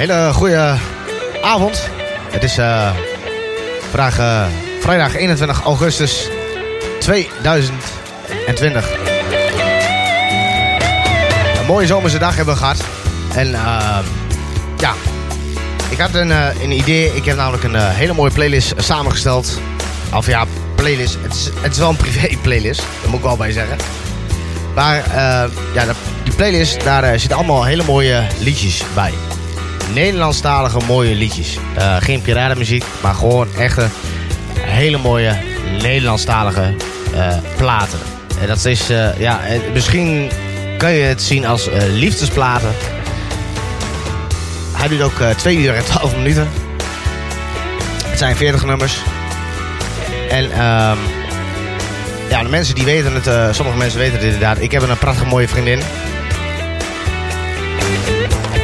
Hele goede avond. Het is uh, vandaag, uh, vrijdag 21 augustus 2020. Een mooie zomerse dag hebben we gehad. En uh, ja, ik had een, een idee. Ik heb namelijk een hele mooie playlist samengesteld. Of ja, playlist. Het is, het is wel een privé playlist. Daar moet ik wel bij zeggen. Maar ja, die playlist, daar zitten allemaal hele mooie liedjes bij. Nederlandstalige mooie liedjes. Uh, geen piratenmuziek, maar gewoon echte hele mooie Nederlandstalige uh, platen. En dat is, uh, ja, misschien kan je het zien als liefdesplaten. Hij duurt ook 2 uur en 12 minuten. Het zijn 40 nummers. En um, ja, de mensen die weten het, sommige mensen weten het inderdaad. Ik heb een prachtige mooie vriendin.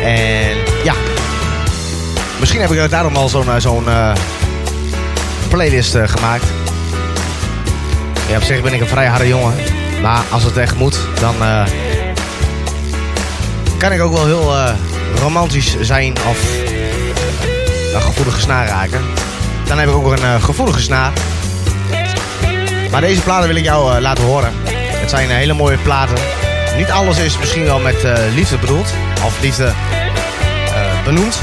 En ja, misschien heb ik daarom al zo'n zo'n uh, playlist gemaakt. Ja, op zich ben ik een vrij harde jongen. Maar als het echt moet, dan kan ik ook wel heel romantisch zijn of een gevoelige snaar raken. Dan heb ik ook een gevoelige snaar. Maar deze platen wil ik jou laten horen. Het zijn hele mooie platen. Niet alles is misschien wel met liefde bedoeld. Of liefde benoemd.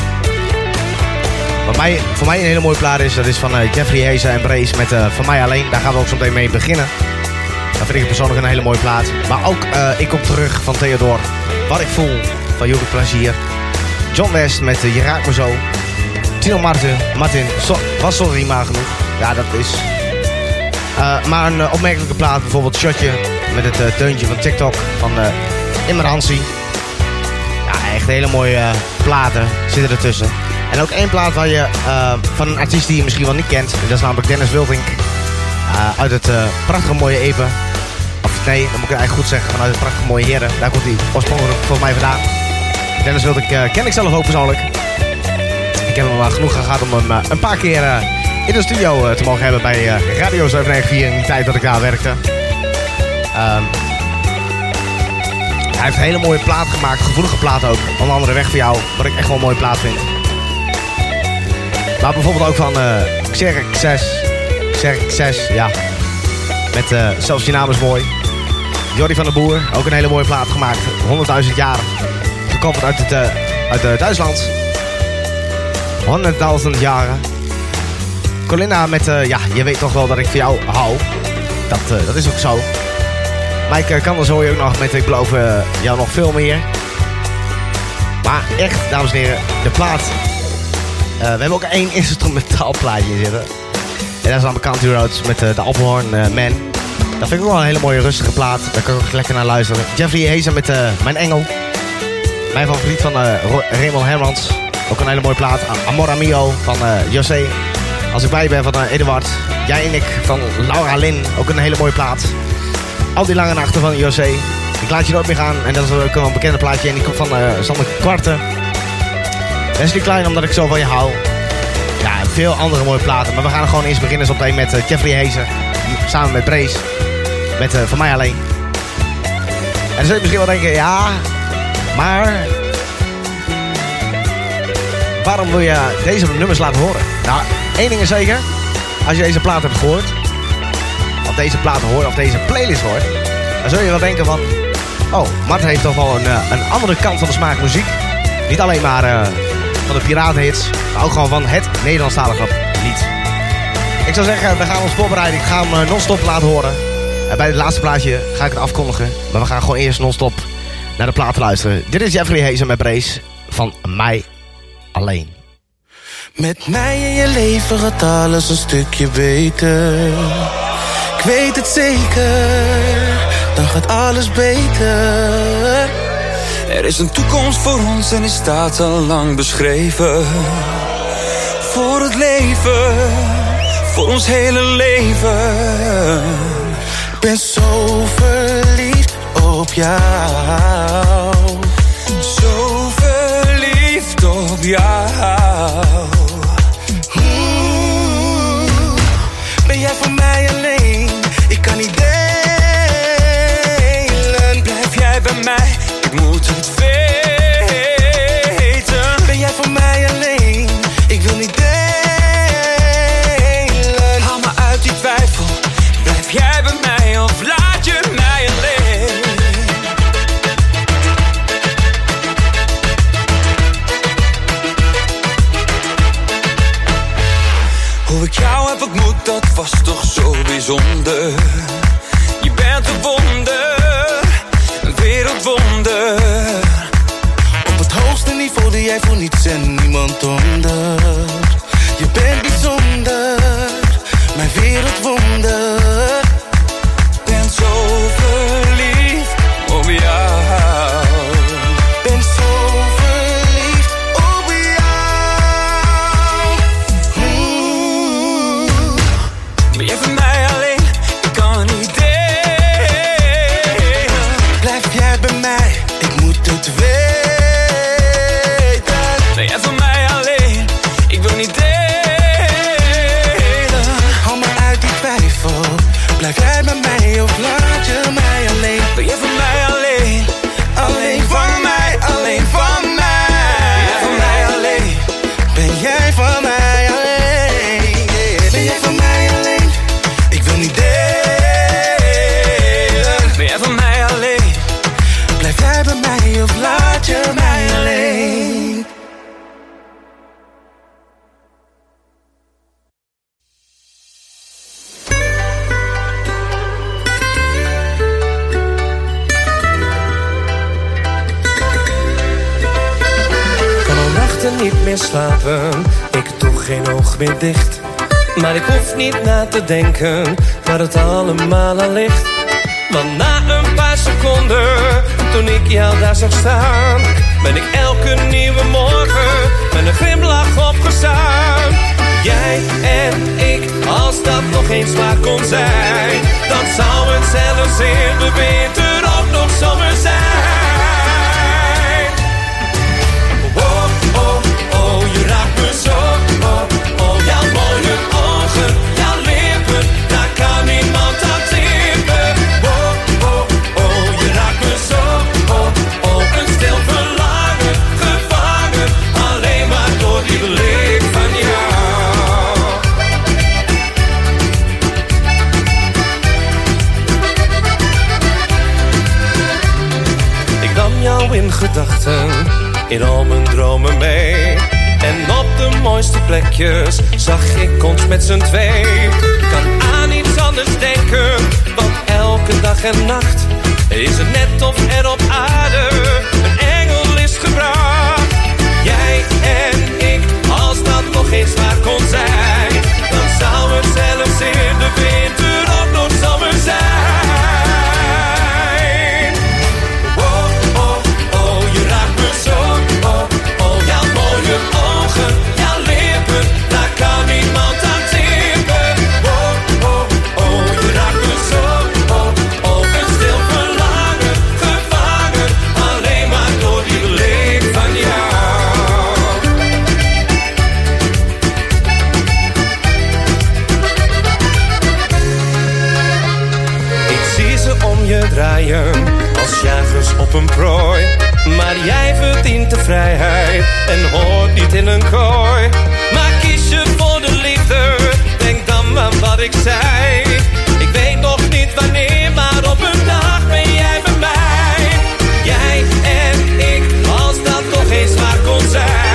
Wat voor mij een hele mooie plaat is, dat is van uh, Jeffrey Hazen en Brace met uh, Van Mij Alleen. Daar gaan we ook zo meteen mee beginnen. Dat vind ik persoonlijk een hele mooie plaat. Maar ook uh, Ik Kom Terug van Theodor. Wat ik voel van Jorrit Plezier. John West met Je Raakt Me Zo. Tino Martin, Martin so, was sorry maar genoeg. Ja, dat is... maar een opmerkelijke plaat, bijvoorbeeld Shotje met het deuntje van TikTok van Hansie. Ja, echt hele mooie platen zitten ertussen. En ook één plaat waar je, uh, van een artiest die je misschien wel niet kent. Dat is namelijk Dennis Wildink. Uh, uit het uh, prachtige mooie Even. Of nee, dan moet ik eigenlijk goed zeggen. Vanuit het prachtige mooie Heren. Daar komt hij oorspronkelijk voor mij vandaan. Dennis Wildink ken ik zelf ook persoonlijk. Ik heb hem genoeg gehad om hem een paar keer in de studio te mogen hebben bij Radio 794 in die tijd dat ik daar werkte. Um, hij heeft een hele mooie plaat gemaakt, gevoelige plaat ook. Onder andere Weg voor jou, wat ik echt wel een mooie plaat vind. Maar bijvoorbeeld ook van uh, Xerk 6. Xerk 6, ja. Met uh, zelfs je naam is mooi. Jordi van der Boer, ook een hele mooie plaat gemaakt. 100.000 jaar. Gekoppeld uit, het, uh, uit Duitsland. 100.000 jaren. Colinda met, ja, je weet toch wel dat ik van jou hou. Dat, dat is ook zo. Mike kan er zo ook nog met, ik beloof jou nog veel meer. Maar echt, dames en heren, de plaat we hebben ook één instrumentaal plaatje zitten. En dat is aan Country Roads met uh, de Alpenhorn uh, Man. Dat vind ik ook wel een hele mooie rustige plaat. Daar kan ik ook lekker naar luisteren. Jeffrey Hazen met Mijn Engel. Mijn favoriet van Raymond Hermans. Ook een hele mooie plaat. Amor Amio van José. Als ik bij ben van Eduard. Jij en ik van Laura Lin. Ook een hele mooie plaat. Al die lange nachten van José. Ik laat je nooit meer gaan. En dat is ook een bekende plaatje. En die komt van Sander Kwarten. Wesley Klein, omdat ik zo van je hou. Ja, veel andere mooie platen. Maar we gaan gewoon eerst beginnen zo meteen met uh, Jeffrey Hazen. Samen met Brace. Met uh, Van mij alleen. En dan zul je misschien wel denken, ja, maar... Waarom wil je deze nummers laten horen? Nou, één ding is zeker. Als je deze plaat hebt gehoord... Of deze plaat hoort, of deze playlist hoort... Dan zul je wel denken van... Oh, Mart heeft toch wel een, eh, een andere kant van de smaak muziek. Niet alleen maar... van de piratenhits. Maar ook gewoon van het Nederlandstalige lied. Ik zou zeggen, we gaan ons voorbereiden. Ik ga hem eh, non-stop laten horen. En bij het laatste plaatje ga ik het afkondigen. Maar we gaan gewoon eerst non-stop naar de plaat luisteren. Dit is Jeffrey Hazen met Brace van Mij Alleen. Met mij in je leven gaat alles een stukje beter. Ik weet het zeker, dan gaat alles beter. Er is een toekomst voor ons en die staat al lang beschreven. Voor het leven, voor ons hele leven. Ik ben zo verliefd op jou. Zo verliefd op jou. bijzonder. Je bent een wonder, een wereldwonder. Op het hoogste niveau die jij voor niets en niemand onder. niet na te denken waar het allemaal aan ligt. Want na een paar seconden, toen ik jou daar zag staan, ben ik elke nieuwe morgen met een glimlach opgestaan. Jij en ik, als dat nog eens waar kon zijn, dan zou het zelfs in de wind in al mijn dromen mee. En op de mooiste plekjes zag ik ons met z'n twee. Kan aan iets anders denken, want elke dag en nacht is het net of er op aarde een engel is gebracht. Jij en ik, als dat nog eens waar kon zijn, dan zou het zelfs in de winter ook nog zomer zijn. een prooi. Maar jij verdient de vrijheid en hoort niet in een kooi. Maar kies je voor de liefde, denk dan aan wat ik zei. Ik weet nog niet wanneer, maar op een dag ben jij bij mij. Jij en ik, als dat toch eens waar kon zijn.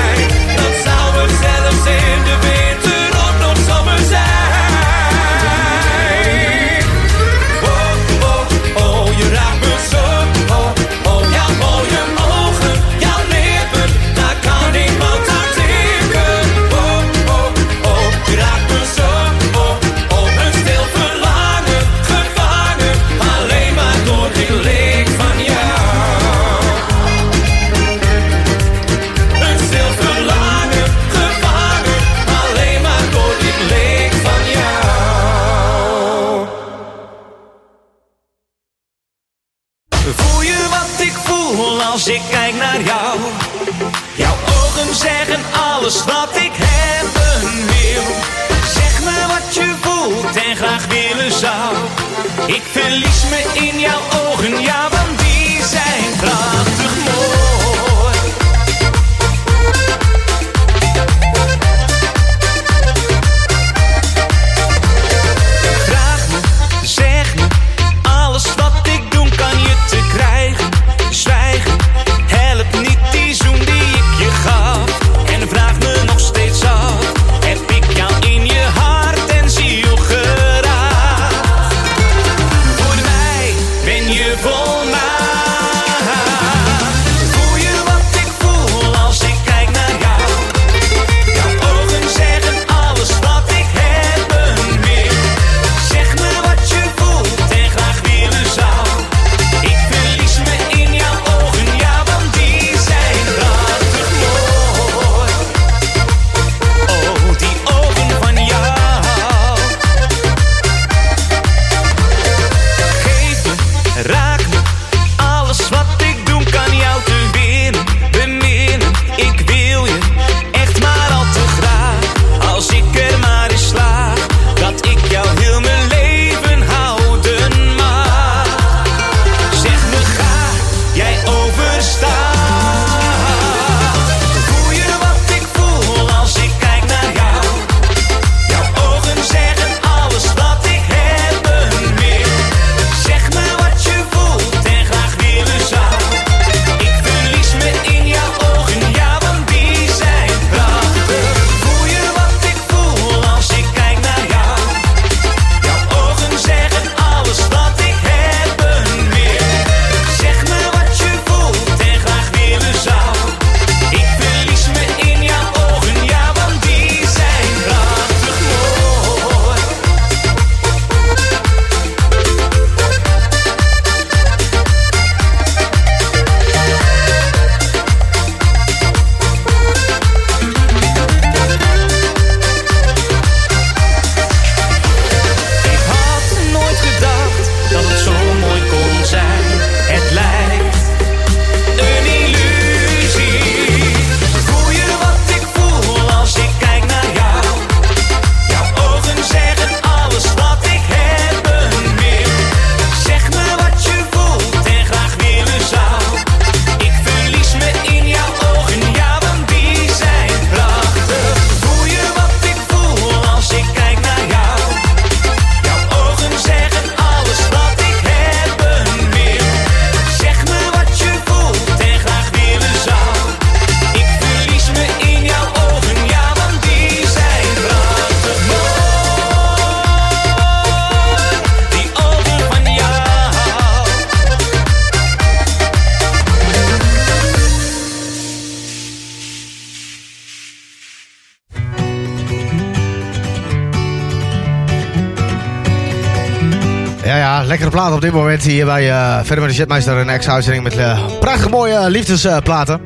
Op dit moment hier bij uh, verder met de een ex-uitzending met uh, prachtige mooie liefdesplaten.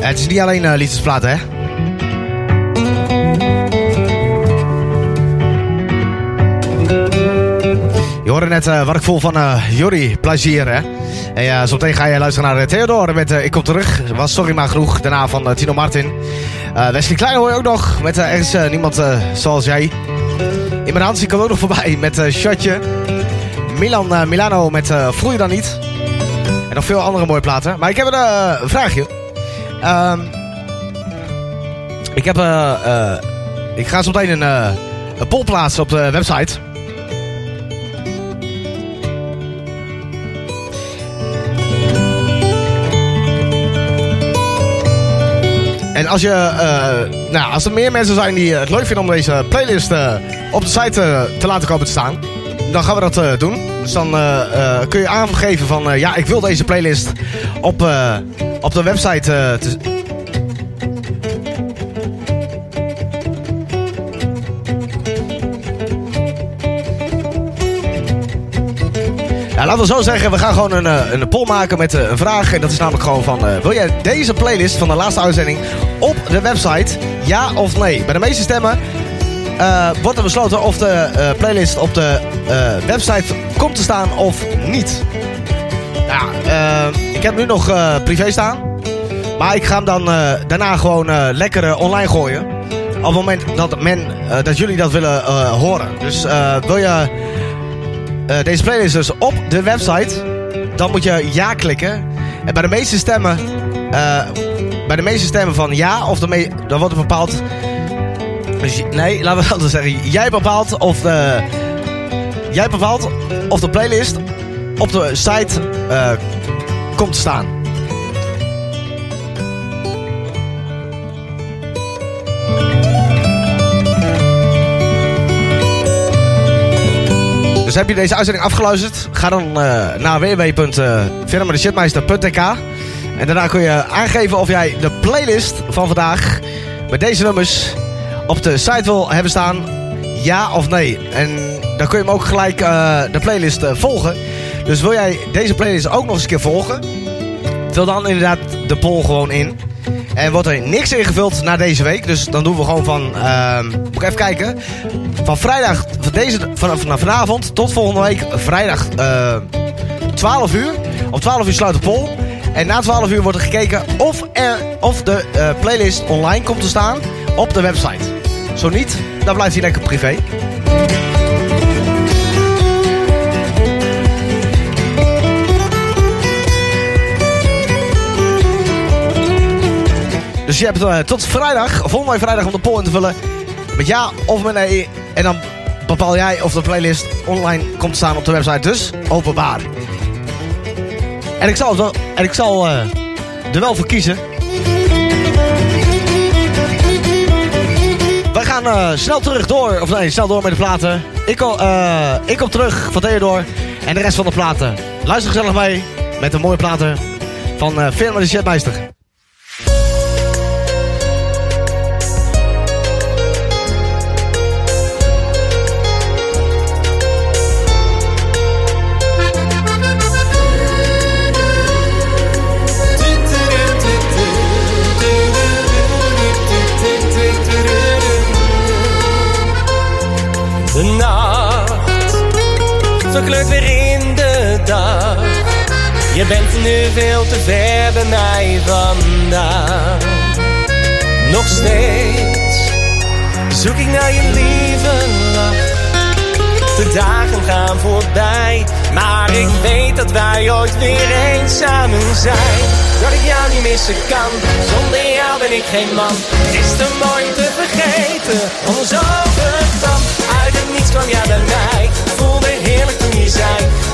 het is niet alleen uh, liefdesplaten, hè? Je hoorde net wat ik voel van Jorri Plezier, hè? En ja, zometeen ga je luisteren naar Theodore met Ik Kom Terug. Was sorry maar genoeg, daarna van Tino Martin. Wesley Klein hoor je ook nog, met ergens niemand zoals jij. In mijn hand zie ik ook nog voorbij met uh, Shotje. Milan uh, Milano met uh, Voel je dan niet? En nog veel andere mooie platen. Maar ik heb een vraagje. Um, ik heb... ik ga zo meteen een, een poll plaatsen op de website. En als, je, nou, als er meer mensen zijn die het leuk vinden om deze playlist op de site te laten komen te staan, dan gaan we dat doen. Dus dan kun je aangeven van ja, ik wil deze playlist op, op de website te, Ja, laten we zo zeggen, we gaan gewoon een, eh, een poll maken met eh, een vraag. En dat is namelijk gewoon van, wil jij deze playlist van de laatste uitzending op de website? Ja of nee? Bij de meeste stemmen uh, wordt er besloten of de playlist op de website komt te staan of niet. Nou, ik heb nu nog privé staan. Maar ik ga hem dan daarna gewoon lekker online gooien. Op het moment dat, men, dat jullie dat willen horen. Dus wil je deze playlist dus op de website. Dan moet je ja klikken. En bij de meeste stemmen... Bij de meeste stemmen van ja, of dan wordt er bepaald... Nee, laten we anders zeggen. Jij bepaalt of de... Jij bepaalt of de playlist op de site uh, komt te staan. Dus heb je deze uitzending afgeluisterd? Ga dan uh, naar www.firmadeshitmeister.nk En daarna kun je aangeven of jij de playlist van vandaag met deze nummers op de site wil hebben staan. Ja of nee. En dan kun je hem ook gelijk uh, de playlist uh, volgen. Dus wil jij deze playlist ook nog eens een keer volgen? Vul dan inderdaad de poll gewoon in. En wordt er niks ingevuld na deze week. Dus dan doen we gewoon van... Uh, moet ik even kijken. Van vrijdag... Van deze, van, van vanavond tot volgende week vrijdag uh, eh, 12 uur. Om 12 uur sluit de poll. En na 12 uur wordt er gekeken of, er, of de playlist online komt te staan op de website. Zo niet, dan blijft hij lekker privé. Dus je hebt uh, tot vrijdag, volgende week vrijdag, om de poll in te vullen. Met ja of met nee. En dan bepaal jij of de playlist online komt staan op de website. Dus openbaar. En ik zal, en ik zal uh, er wel voor kiezen. Gaan uh, snel terug door. Of nee, snel door met de platen. Ik kom, uh, ik kom terug van Theodor. En de rest van de platen. Luister gezellig mee met de mooie platen van uh, Firma de Jetmeister. Je bent nu veel te ver bij mij vandaan. Nog steeds zoek ik naar je lieve lach. De dagen gaan voorbij, maar ik weet dat wij ooit weer eens samen zijn. Dat ik jou niet missen kan, zonder jou ben ik geen man. Het is te mooi te vergeten, ons overkwam. Uit het niets kwam jij bij mij, voelde heerlijk toen je zei.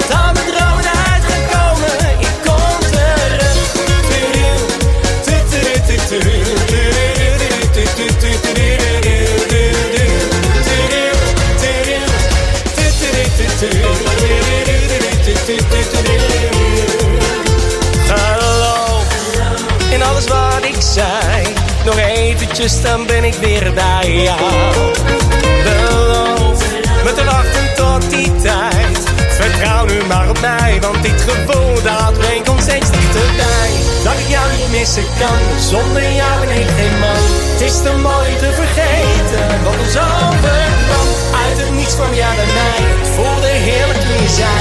zijn. Nog eventjes, dan ben ik weer bij jou. Beloof me te wachten tot die tijd. Vertrouw nu maar op mij, want dit gevoel dat brengt ons steeds dichterbij. Dat ik jou niet missen kan, zonder jou ben ik geen man. Het is te mooi te vergeten, wat ons overkwam. Uit het niets kwam jij bij mij, voelde heerlijk wie je zei.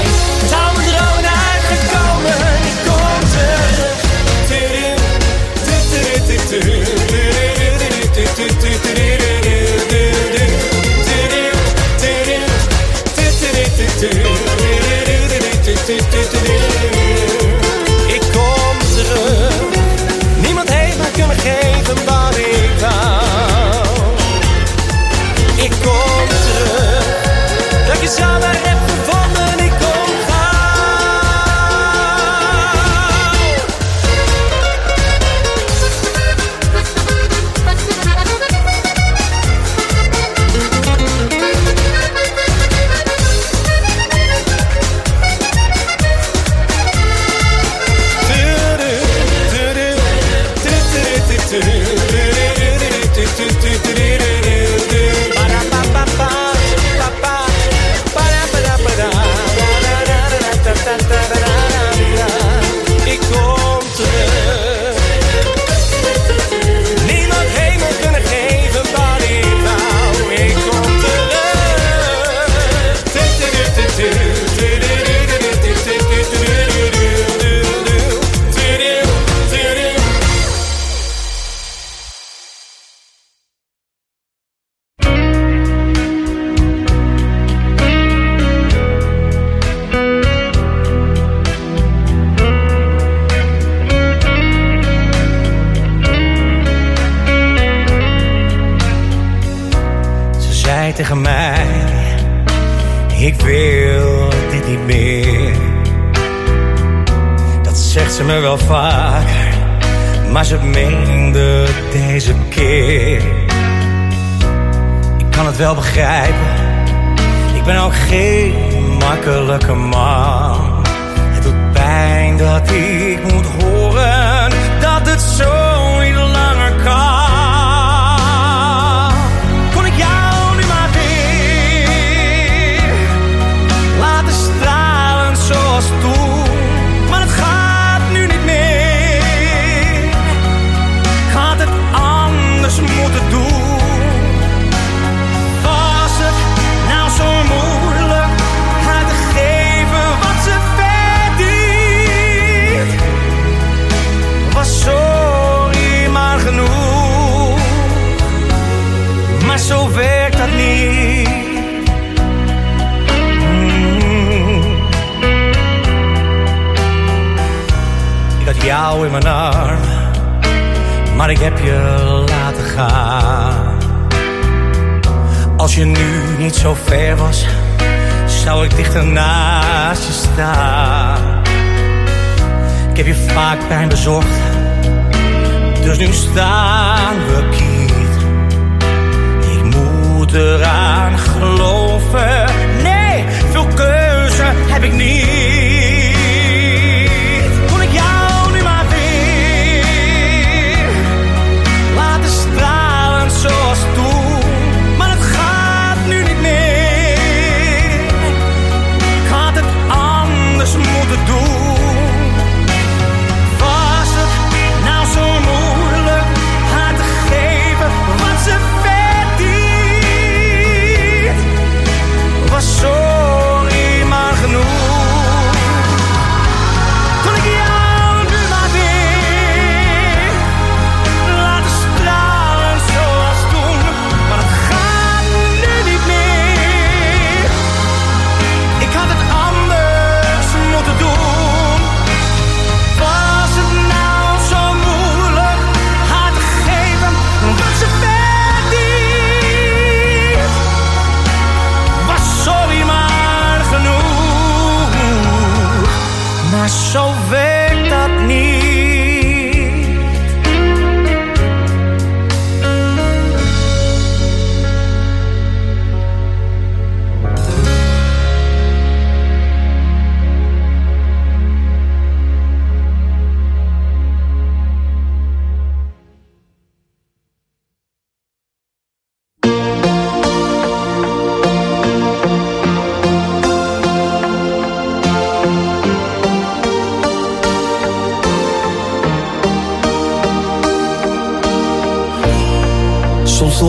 Touw dromen uitgekomen, ik kom Tiri, tiri, tiri, tiri, tiri, tiri, tiri.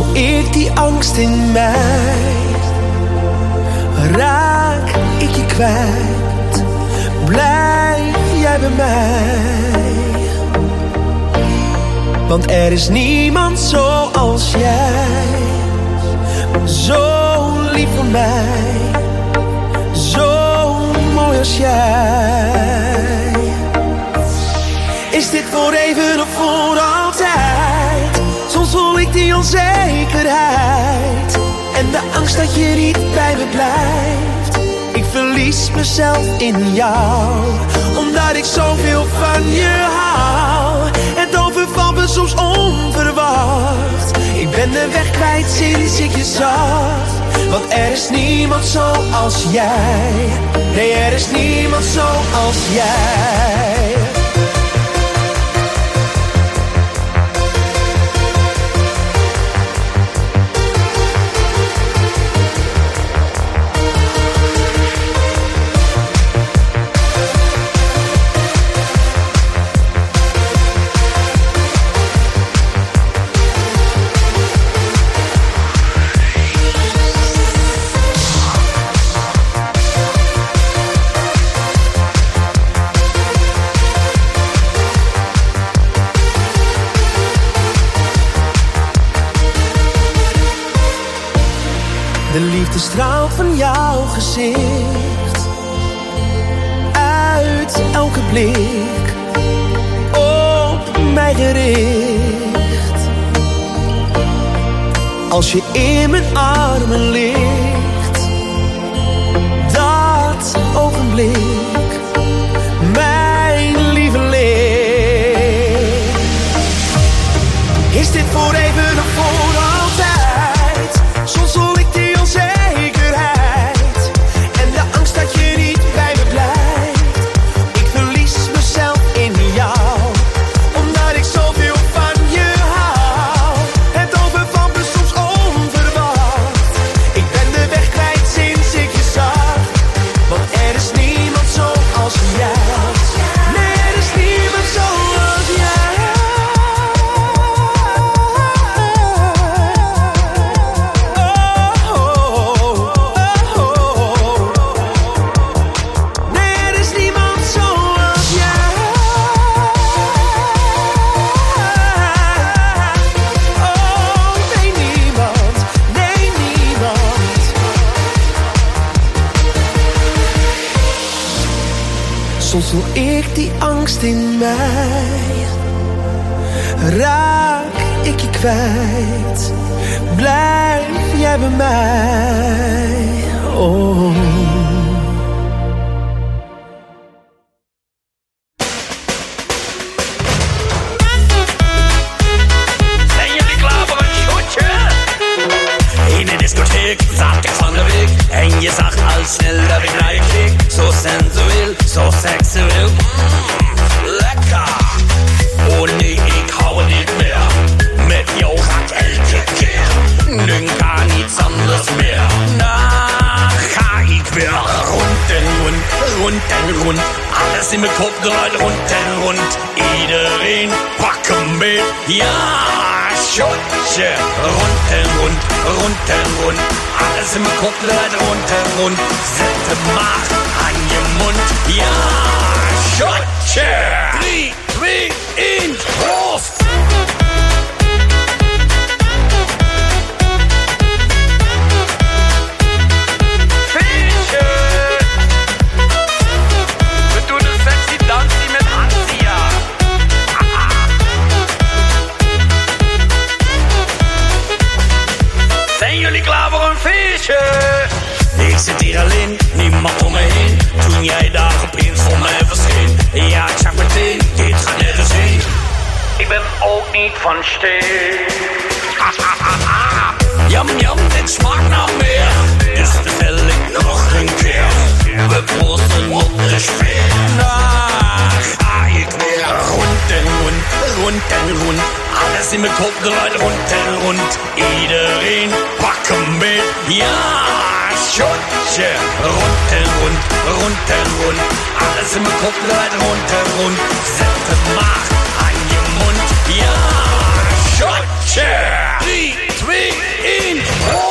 Voel ik die angst in mij. Raak ik je kwijt, blijf jij bij mij. Want er is niemand zoals jij, zo lief voor mij, zo mooi als jij. Is dit voor even of voor altijd? Soms voel ik die onzekerheid en de angst dat je niet bij me blijft. Ik verlies mezelf in jou, omdat ik zoveel van je hou. Het overvalt me soms onverwacht. Ik ben de weg kwijt sinds ik je zag. Want er is niemand zoals jij. Nee, er is niemand zoals jij. Gezicht. Uit elke blik. Op mij gericht. Als je in mijn armen ligt. Dat ogenblik. Kwijt, blijf jij bij mij. alles in mijn kop draait runter en rond. Iedereen mit, ja, schotje. Rond en runter rond. Alles in mijn kop runter rond en rond. Macht an den Mund. ja, schotje. 3, 2, 1,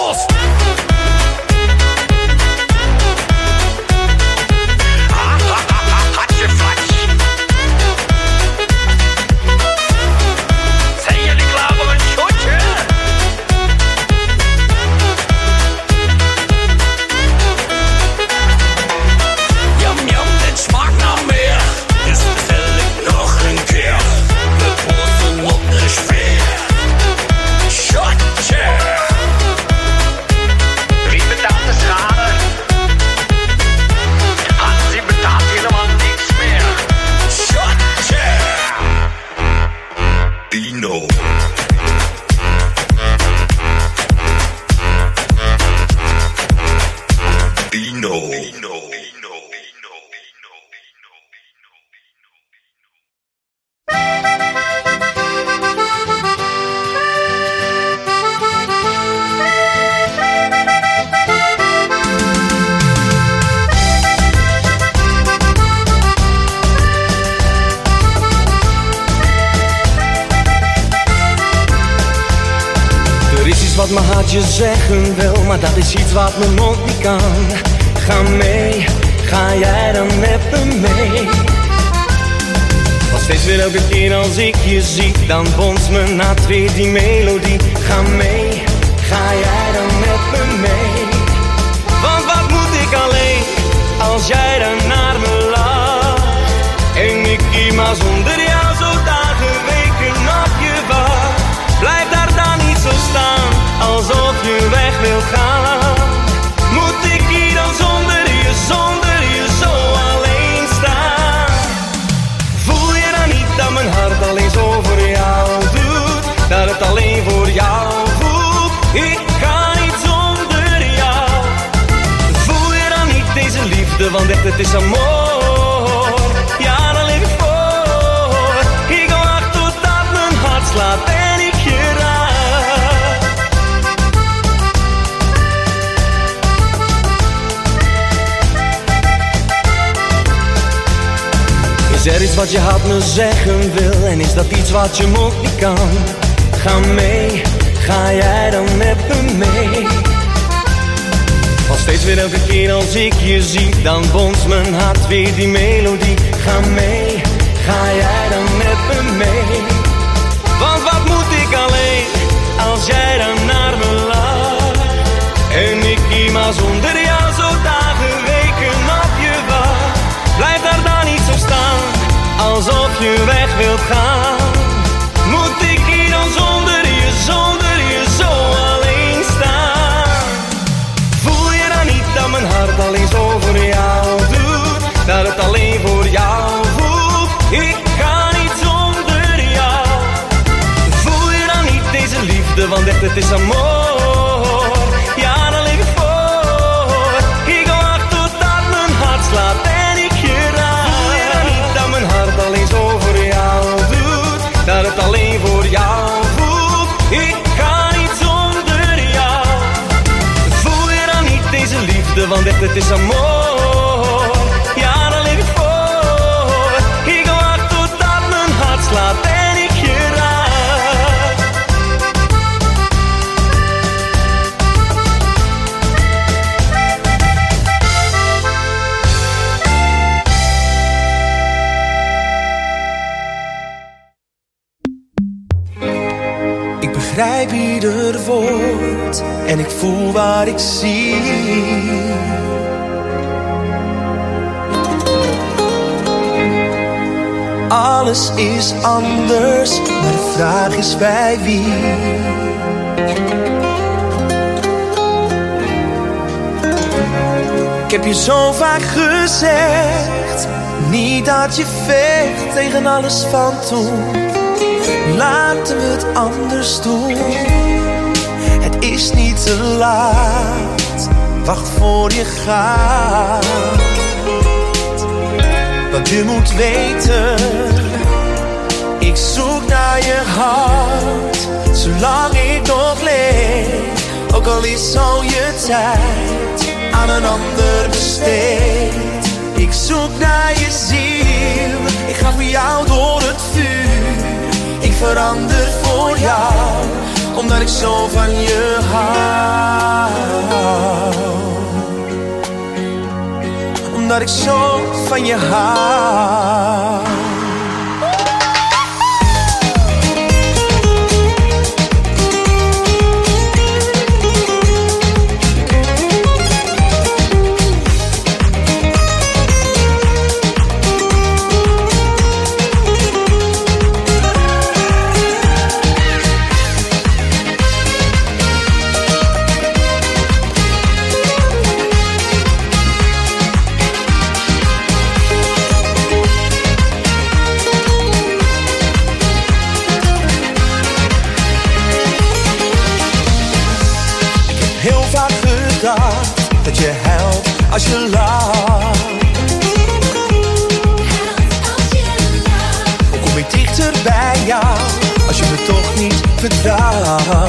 Niet dat je vecht tegen alles van toen. Laten we het anders doen. Het is niet te laat. Wacht voor je gaat. Wat je moet weten. Ik zoek naar je hart. Zolang ik nog leef. Ook al is al je tijd aan een ander besteed ik zoek naar je ziel. Ik ga voor jou door het vuur. Ik verander voor jou, omdat ik zo van je hou. Omdat ik zo van je hou. the dark.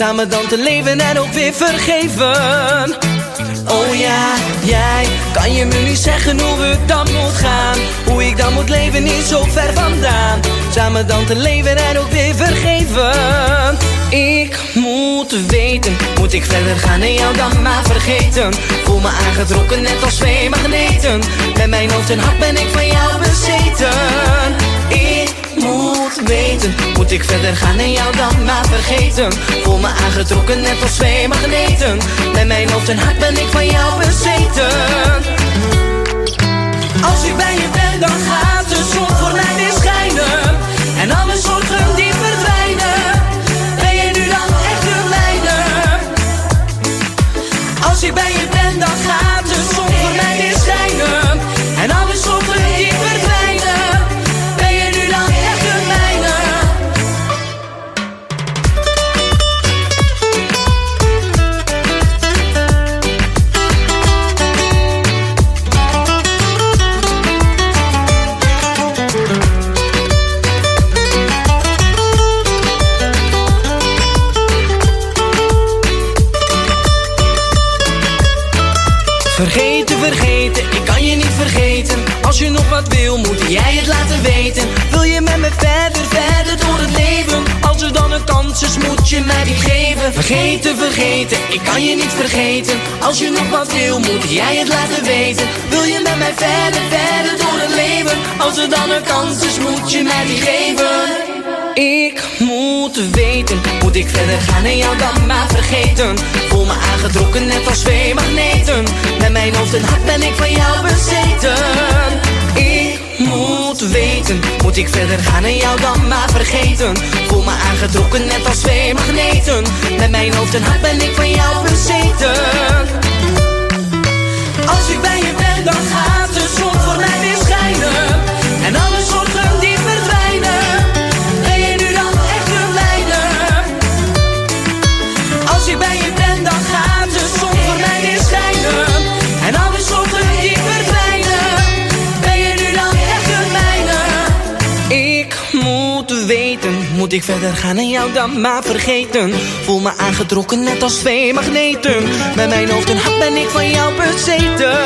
Samen dan te leven en ook weer vergeven. Oh ja, jij kan je me niet zeggen hoe we dan moet gaan. Hoe ik dan moet leven is zo ver vandaan. Samen dan te leven en ook weer vergeven. Ik moet weten, moet ik verder gaan en jou dan maar vergeten. Voel me aangetrokken net als twee magneten. Met mijn hoofd en hart ben ik van jou bezeten. Ik weten, moet ik verder gaan en jou dan maar vergeten. Voel me aangetrokken net als twee magneten. Met mijn hoofd en hart ben ik van jou bezeten. Als ik bij je ben, dan gaat de zon voor mij weer schijnen. En alle zorgen die verdwijnen. Ben je nu dan echt de mijne? Als ik bij je ben, dan gaat dan een kans is, moet je mij die geven. Vergeten, vergeten, ik kan je niet vergeten. Als je nog wat wil, moet jij het laten weten. Wil je met mij verder, verder door het leven? Als er dan een kans is, moet je mij die geven. Ik moet weten, moet ik verder gaan en jou dan maar vergeten. Voel me aangetrokken net als twee magneten. Met mijn hoofd en hart ben ik van jou bezeten. Moet weten, moet ik verder gaan en jou dan maar vergeten. Voel me aangetrokken net als twee magneten. Met mijn hoofd en hart ben ik van jou bezeten. Als ik bij je ben, dan gaat moet ik verder gaan en jou dan maar vergeten. Voel me aangetrokken net als twee magneten. Met mijn hoofd en hart ben ik van jou bezeten.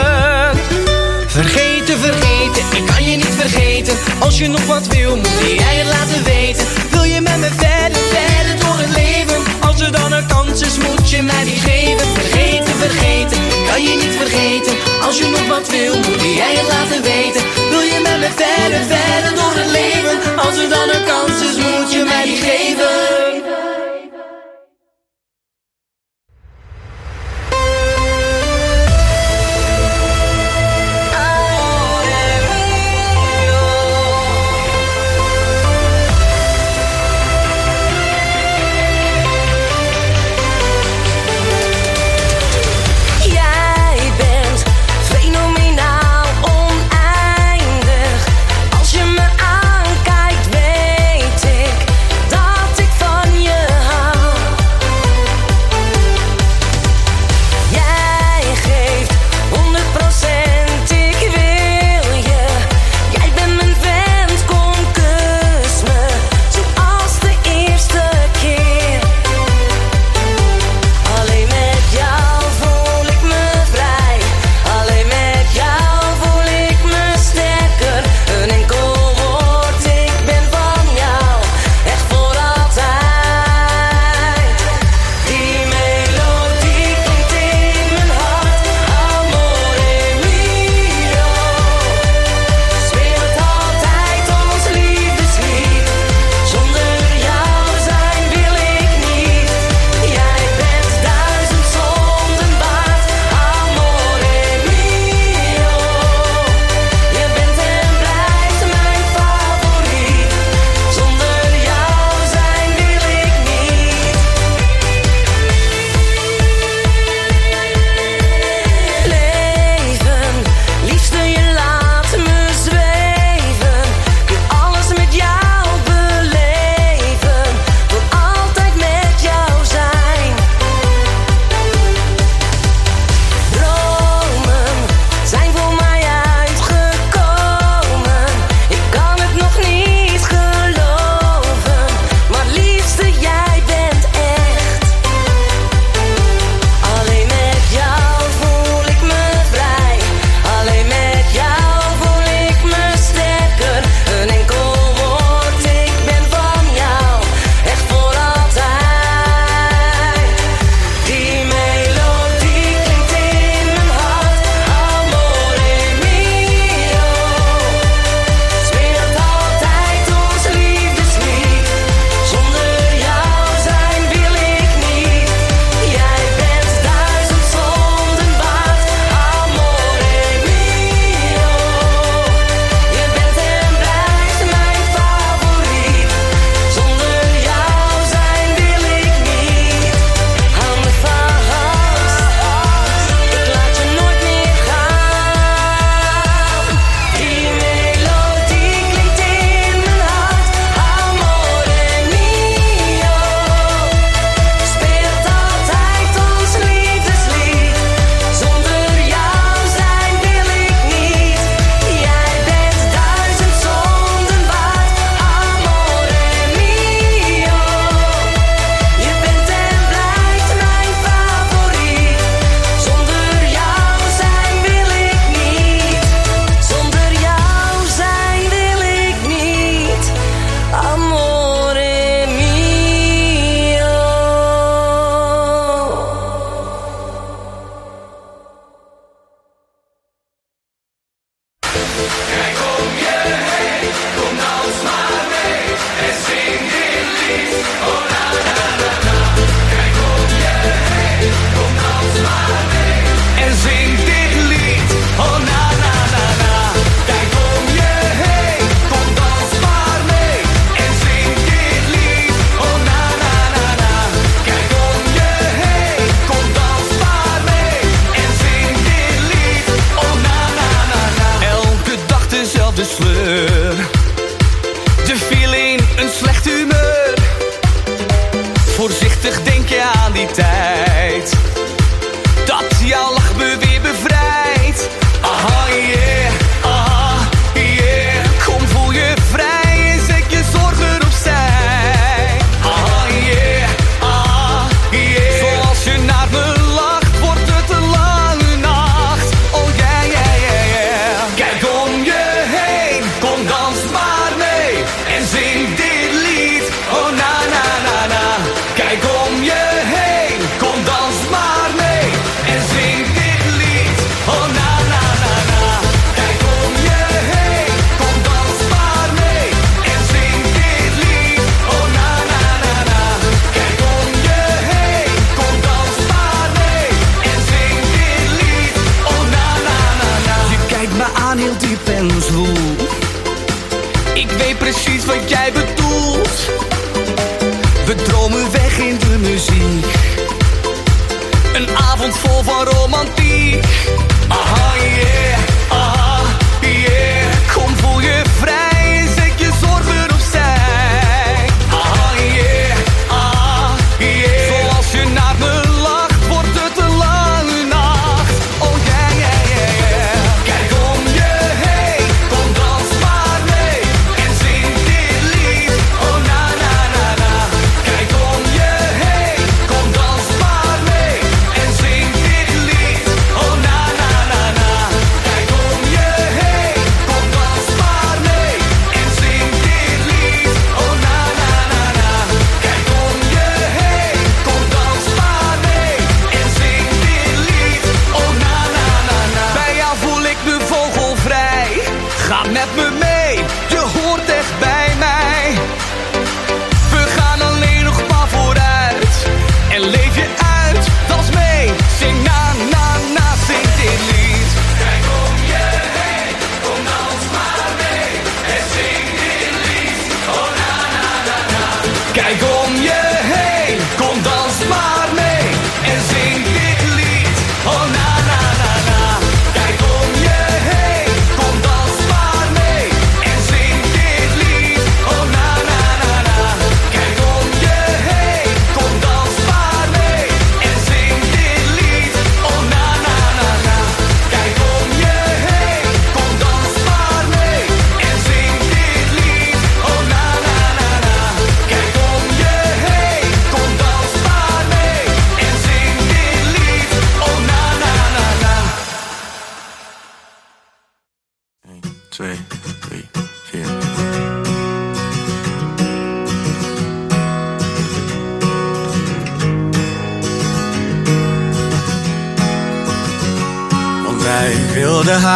Vergeten, vergeten, ik kan je niet vergeten. Als je nog wat wil, moet jij het laten weten. Wil je met me verder, verder door het leven? Als er dan een kans is, moet je mij die geven. Vergeten, vergeten, kan je niet vergeten. Als je nog wat wil, moet jij het laten weten. Wil je met me verder, verder door het leven? Als er dan een kans is, moet je mij die geven.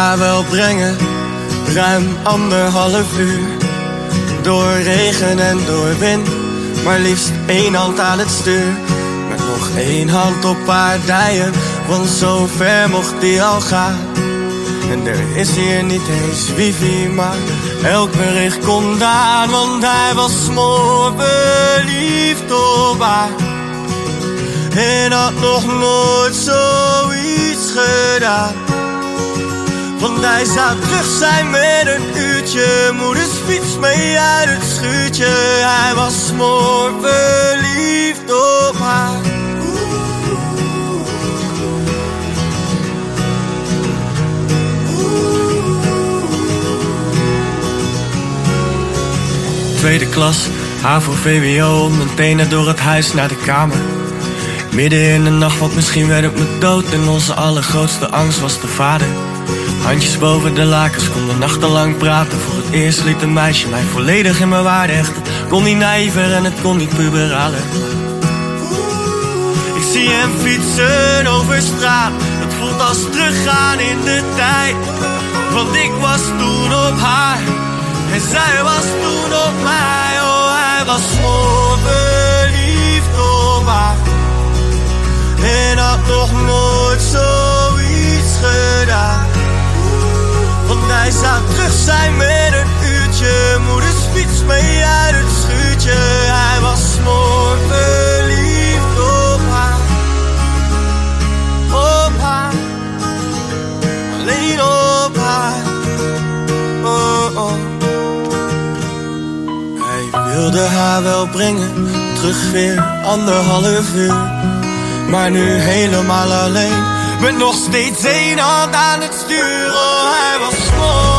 Haar wel brengen, ruim anderhalf uur. Door regen en door wind, maar liefst één hand aan het stuur. Met nog één hand op haar dijen, want zo ver mocht die al gaan. En er is hier niet eens wifi, maar elk bericht komt aan. Want hij was verliefd op haar. En had nog nooit zoiets gedaan. Want hij zou terug zijn met een uurtje. Moeders fiets mee uit het schuurtje. Hij was smoor verliefd op haar. Tweede klas, HAVO, VWO, mijn tenen door het huis naar de kamer. Midden in de nacht, want misschien werd het me dood. En onze allergrootste angst was de vader. Handjes boven de lakens, konden nachtenlang praten. Voor het eerst liet een meisje mij volledig in mijn waarde hechten. Kon niet naïver en het kon niet puberaler. Ik zie hem fietsen over straat. Het voelt als teruggaan in de tijd. Want ik was toen op haar. En zij was toen op mij. Oh, hij was zo verliefd op haar. En had nog nooit zoiets gedaan. Hij zou terug zijn met een uurtje. Moeders fiets mee uit het schuurtje. Hij was mooi verliefd op haar. Op haar. Alleen op haar. Oh, oh. Hij wilde haar wel brengen. Terug weer anderhalf uur. Maar nu helemaal alleen. Met nog steeds één hand aan het stuur. Oh, hij was mooi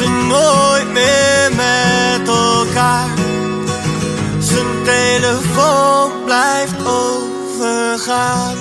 ze nooit meer met elkaar. Zijn telefoon blijft overgaan.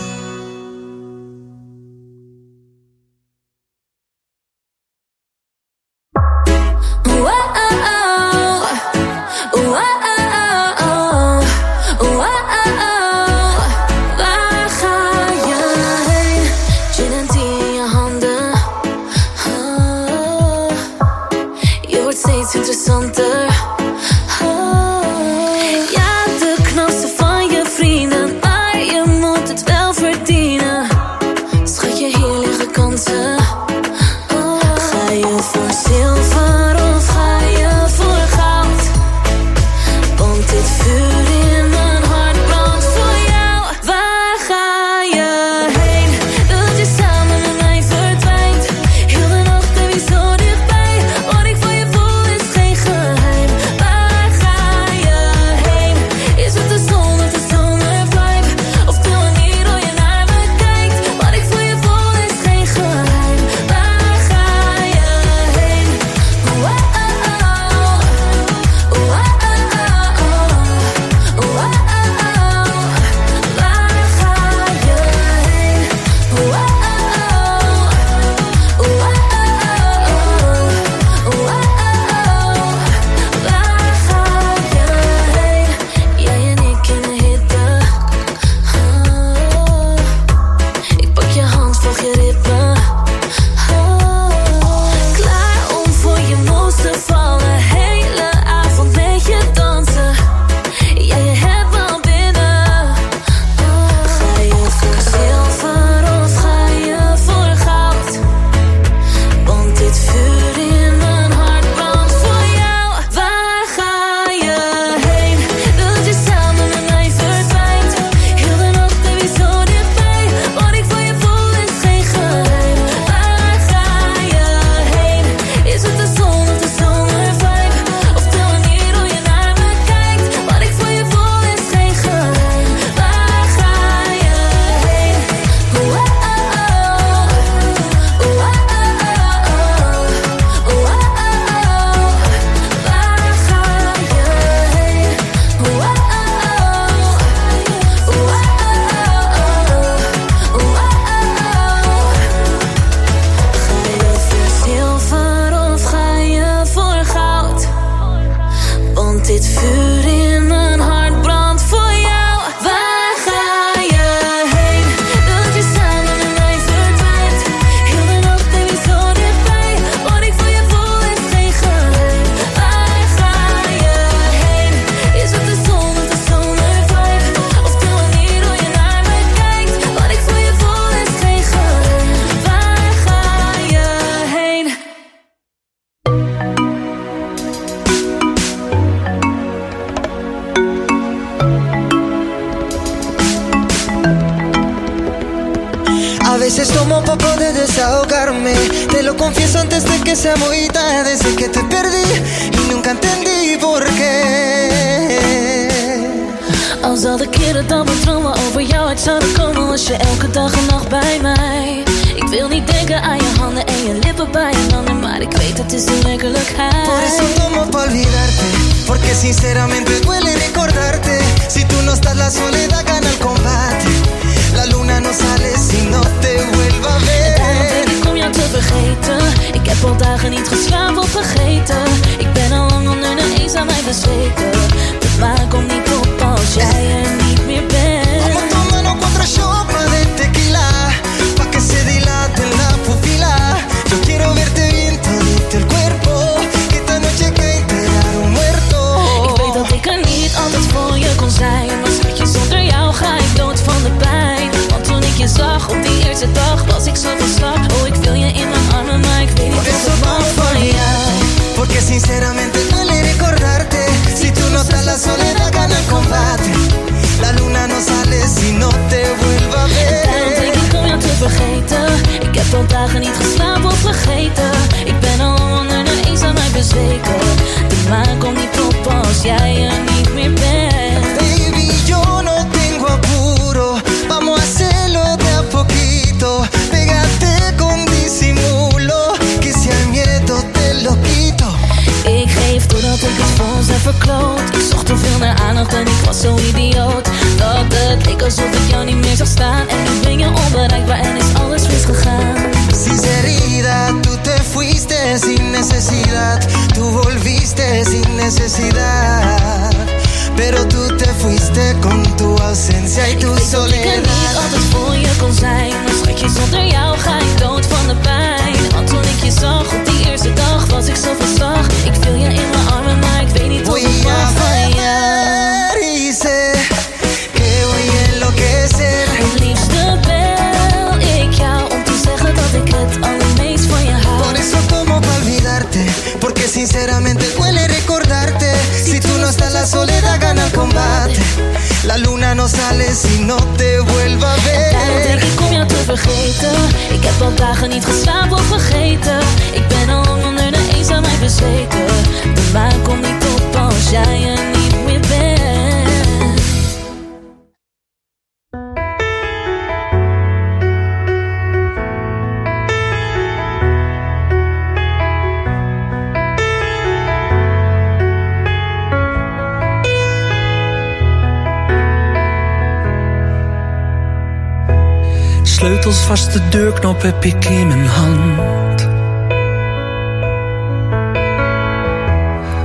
Sleutels vast, de deurknop heb ik in mijn hand.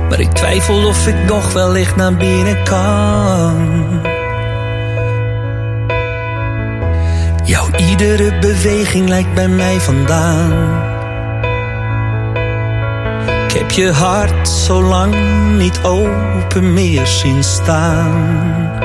Maar ik twijfel of ik nog wellicht naar binnen kan. Jouw iedere beweging lijkt bij mij vandaan. Ik heb je hart zo lang niet open meer zien staan.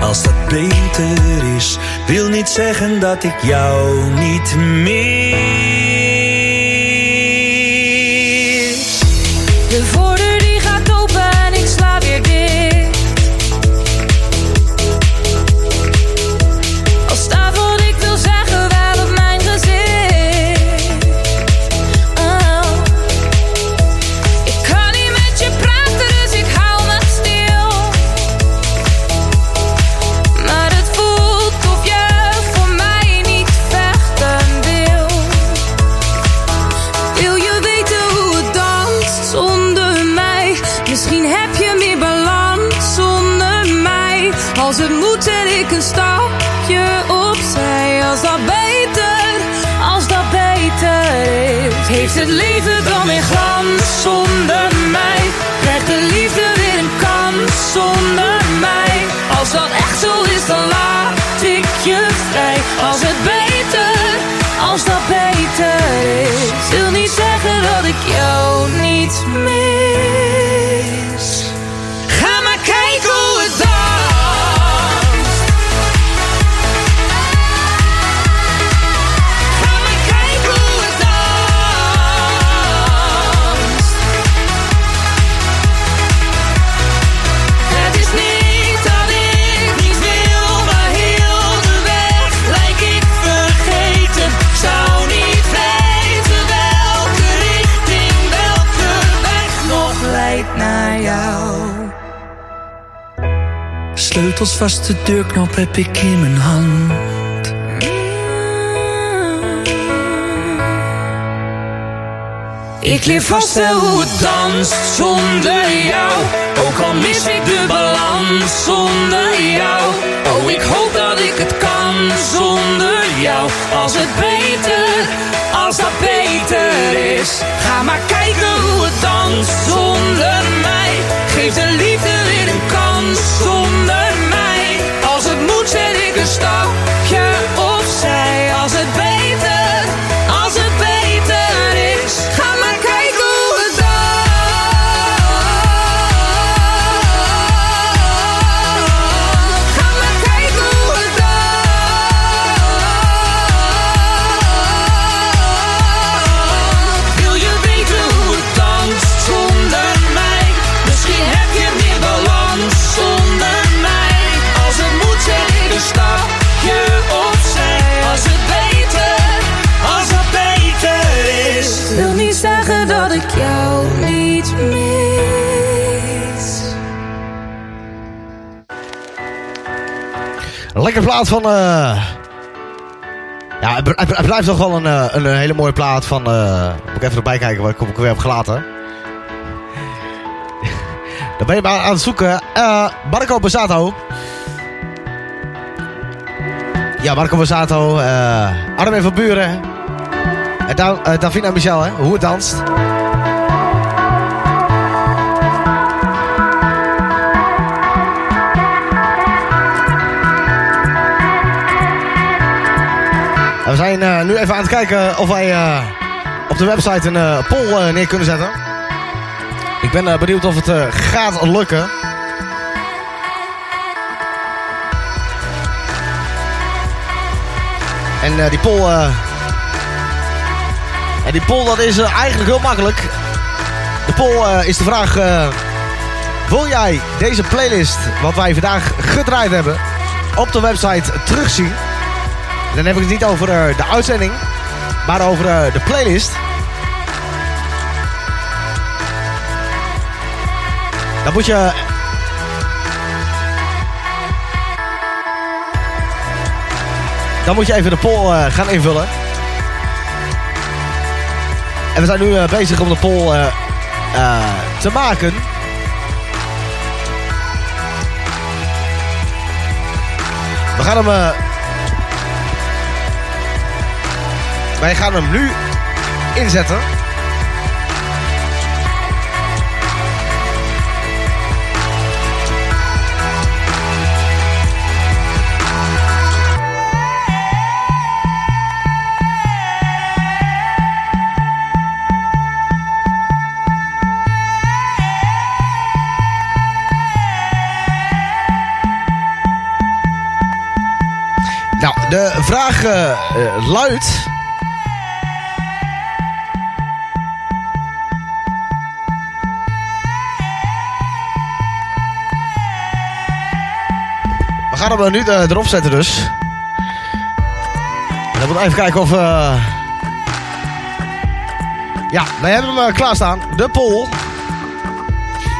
als dat beter is, wil niet zeggen dat ik jou niet mis. Sleutels vast, de deurknop heb ik in mijn hand. Ik leer vast hoe het danst zonder jou. Ook al mis ik de balans zonder jou. Oh, ik hoop dat ik het kan zonder jou. Als het beter, als dat beter is. Ga maar kijken hoe het danst zonder mij. Geef de liefde weer een kans zonder mij. Als het moet zet ik een Lekker plaat van... eh Ja, het, blijft toch wel een, eh, een, hele mooie plaat van... eh moet ik even erbij kijken wat ik, ik weer heb gelaten. Dan ben je maar aan het zoeken. eh Marco Bazzato. Ja, Marco Bazzato. eh Armin van Buren. En Da eh, Davina Michel, hè? Hoe het danst. We zijn eh, nu even aan het kijken of wij eh, op de website een eh, poll neer kunnen zetten. Ik ben benieuwd of het gaat lukken. En die poll... en die poll dat is eigenlijk heel makkelijk. De poll is de vraag... wil jij deze playlist, wat wij vandaag gedraaid hebben, op de website terugzien? Dan heb ik het niet over eh, de uitzending, maar over eh, de playlist. Dan moet je... Dan moet je even de poll eh, gaan invullen. En we zijn nu bezig om de poll te maken. We gaan hem... wij gaan hem nu inzetten. Nou, de vraag eh, luidt... gaan hem nu eh, erop zetten dus. Dan we even kijken of... eh, Ja, wij hebben hem uh, klaarstaan. De poll.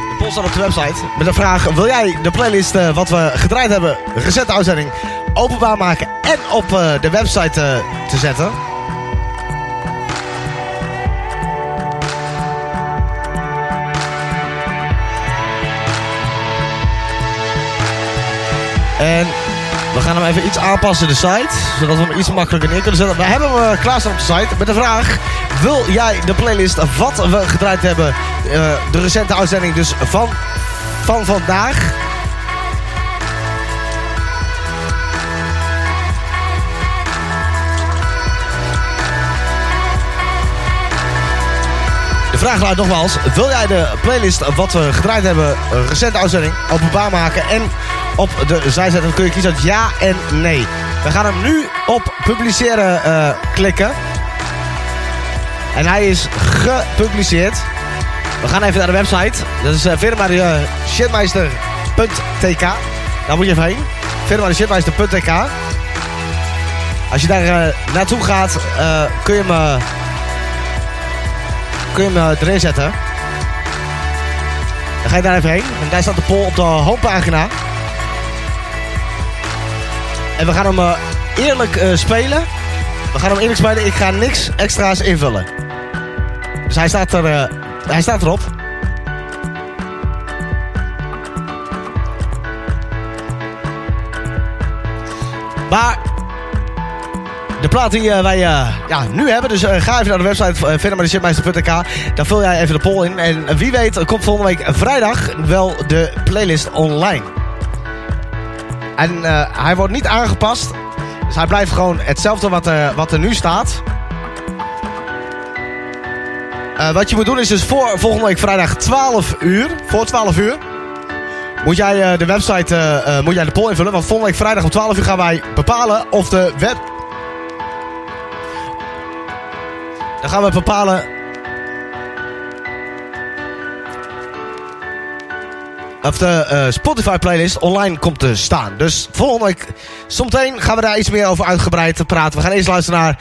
De poll staat op de website. Met de vraag, wil jij de playlist eh, wat we gedraaid hebben, recente uitzending, openbaar maken en op eh, de website eh, te zetten? En we gaan hem even iets aanpassen, de site. Zodat we hem iets makkelijker neer kunnen zetten. We hebben hem uh, klaarstaan op de site met de vraag... Wil jij de playlist wat we gedraaid hebben... Uh, de recente uitzending dus van, van vandaag... De vraag luidt nogmaals, wil jij de playlist wat we gedraaid hebben, een recente uitzending, openbaar maken en op de zij zetten? Dan kun je kiezen uit ja en nee. We gaan hem nu op publiceren uh, klikken. En hij is gepubliceerd. We gaan even naar de website. Dat is uh, firma.shitmeister.tk Daar moet je even heen. firma.shitmeister.tk Als je daar uh, naartoe gaat, kun je hem kun je hem erin zetten. Dan ga je daar even heen. En daar staat de poll op de homepagina. En we gaan hem uh, eerlijk uh, spelen. We gaan hem eerlijk spelen. Ik ga niks extra's invullen. Dus hij staat, er, hij staat erop. Maar de plaat die wij ja, nu hebben. Dus ga even naar de website phenomenashipmeister.nk. Daar vul jij even de poll in. En wie weet komt volgende week vrijdag wel de playlist online. En hij wordt niet aangepast. Dus hij blijft gewoon hetzelfde wat, wat er nu staat. wat je moet doen is dus voor volgende week vrijdag 12 uur. Voor 12 uur. Moet jij de website, moet jij de poll invullen. Want volgende week vrijdag om 12 uur gaan wij bepalen of de web, Dan gaan we bepalen. Of de uh, Spotify playlist online komt te staan. Dus volgende week, zometeen gaan we daar iets meer over uitgebreid praten. We gaan eerst luisteren naar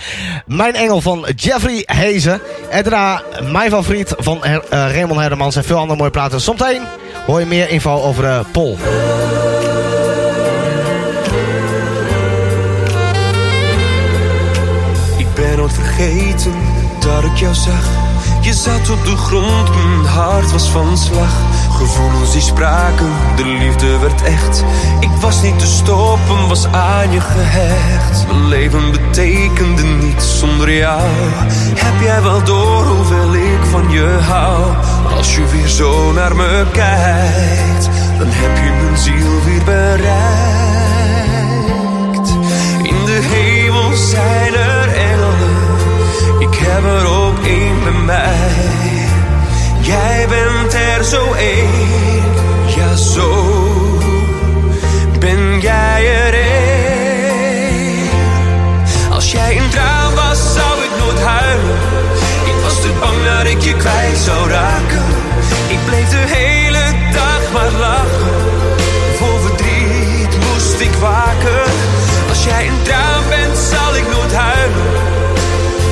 Mijn Engel van Jeffrey Hezen. En daarna Mijn Favoriet van Her uh, Raymond Hermans en veel andere mooie platen. Zometeen hoor je meer info over de poll. Ik ben nooit vergeten dat ik jou zag. Je zat op de grond, mijn hart was van slag. Gevoelens die spraken, de liefde werd echt. Ik was niet te stoppen, was aan je gehecht. Mijn leven betekende niets zonder jou. Heb jij wel door hoeveel ik van je hou? Als je weer zo naar me kijkt, dan heb je mijn ziel weer bereikt. In de hemel zijn er Ik heb er ook één bij mij. Jij bent er zo één, ja zo ben jij er één. Als jij een traan was, zou ik nooit huilen. Ik was te bang dat ik je kwijt zou raken. Ik bleef de hele dag maar lachen. Vol verdriet moest ik waken. Als jij een traan bent, zal ik nooit huilen.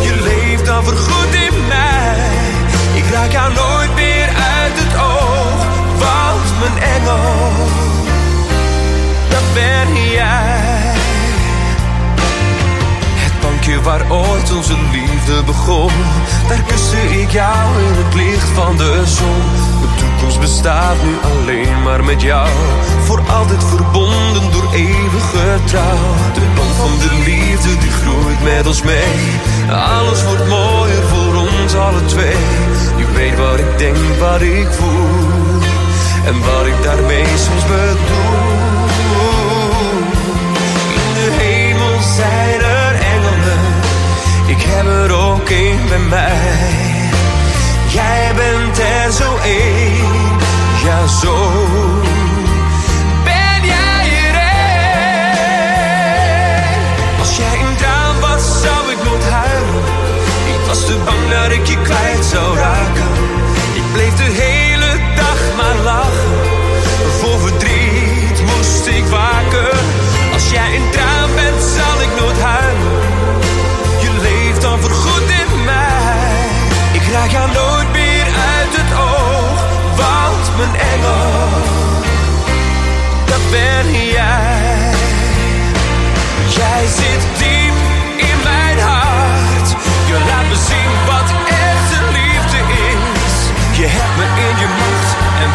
Je leeft dan voorgoed nooit meer uit het oog. Want mijn engel, dat ben jij. Het bankje waar ooit onze liefde begon. Daar kuste ik jou in het licht van de zon. De toekomst bestaat nu alleen maar met jou. Voor altijd verbonden door eeuwige trouw. De band van de liefde die groeit met ons mee. Alles wordt mooier voor ons alle twee. Je weet wat ik denk, wat ik voel. En wat ik daarmee soms bedoel. In de hemel zijn er engelen. Ik heb er ook één bij mij. Jij bent er zo één, ja zo. Was te bang dat ik je kwijt zou raken. Ik bleef de hele dag maar lachen. Vol verdriet moest ik waken. Als jij een traan bent, zal ik nooit huilen. Je leeft dan voorgoed in mij. Ik raak jou nooit meer uit het oog. Want mijn engel, dat ben jij. Jij zit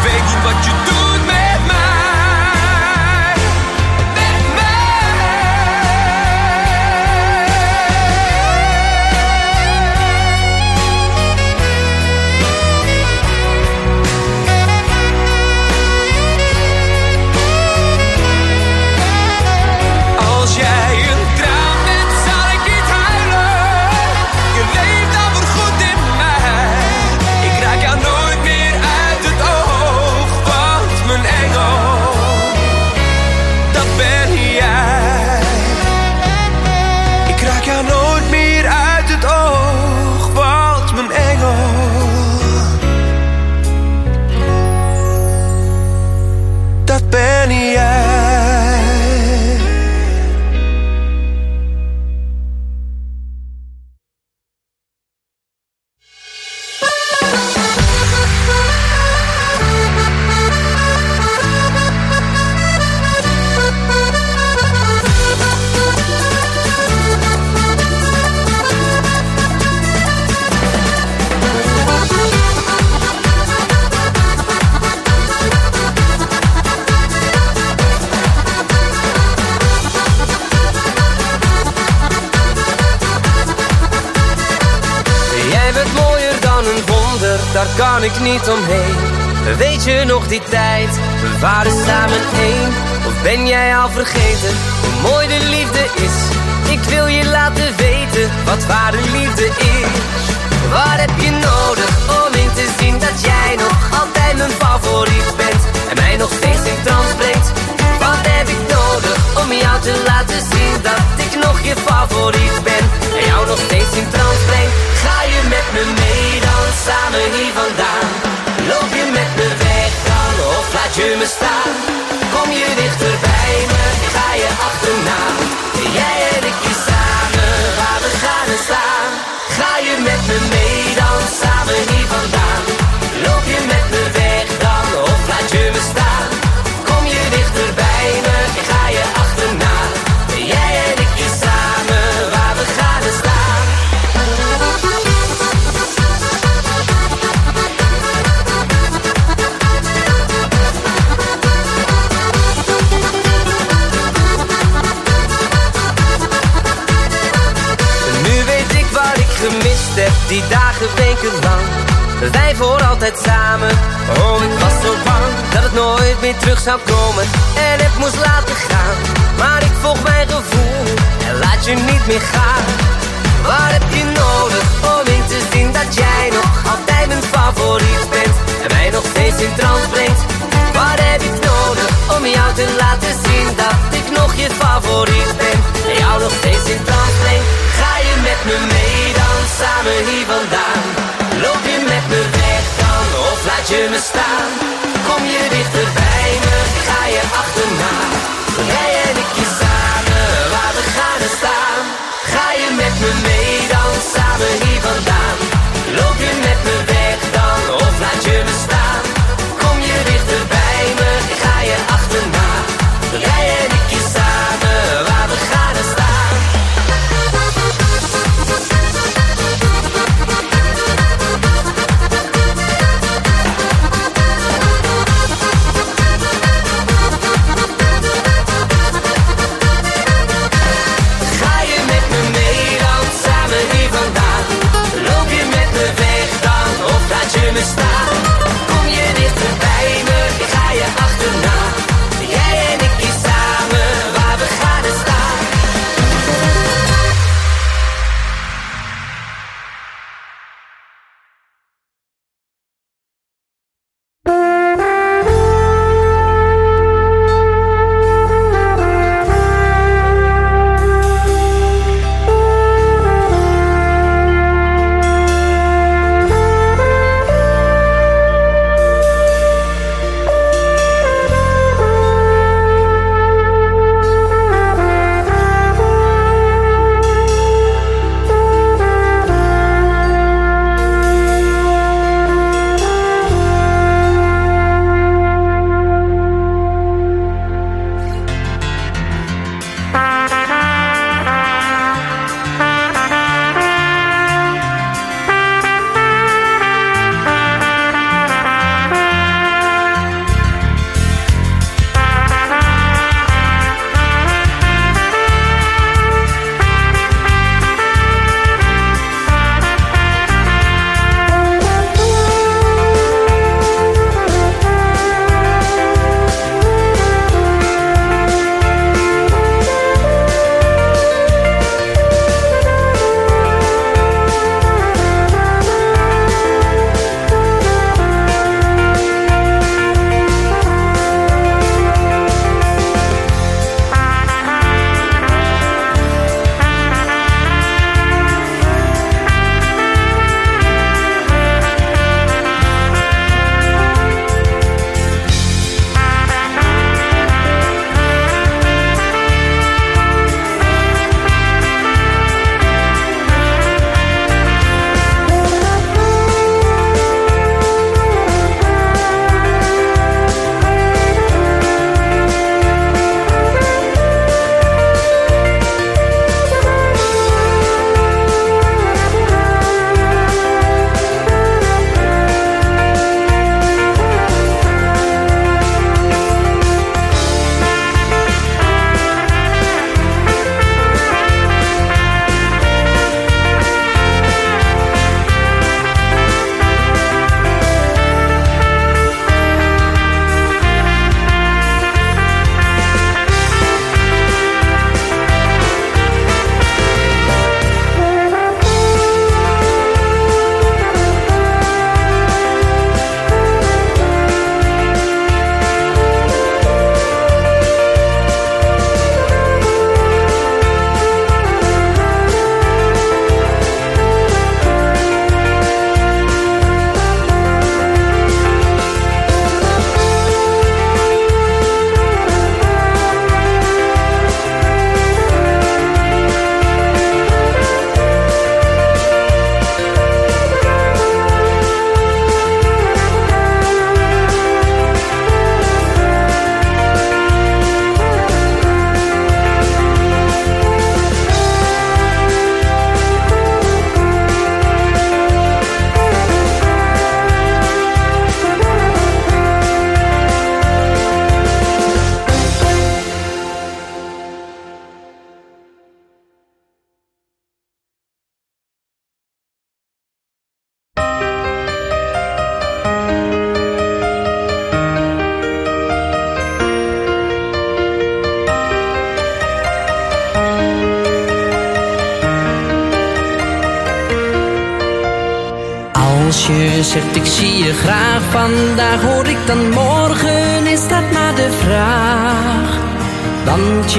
macht en weet niet Weet je nog die tijd, we waren samen één. Of ben jij al vergeten, hoe mooi de liefde is? Ik wil je laten weten, wat ware liefde is. Wat heb je nodig om in te zien dat jij nog altijd mijn favoriet bent? En mij nog steeds om jou te laten zien dat ik nog je favoriet ben? En jou nog steeds in trance. Ga je met me mee dan samen hier vandaan? Loop je met me weg dan of laat je me staan? Kom je dichter bij me, ga je achterna? Jij en ik hier samen, waar we gaan en staan. Ga je met me mee dan samen hier vandaan? Loop je met me weg zou komen en het moest laten gaan. Maar ik volg mijn gevoel en laat je niet meer gaan. Waar heb je nodig om in te zien dat jij nog altijd mijn favoriet bent En mij nog steeds in trance brengt? Waar heb ik nodig om jou te laten zien dat ik nog je favoriet ben En jou nog steeds in trance brengt? Ga je met me mee dan samen hier vandaan laat je me staan. Kom je dichter bij me, ga je achterna. Jij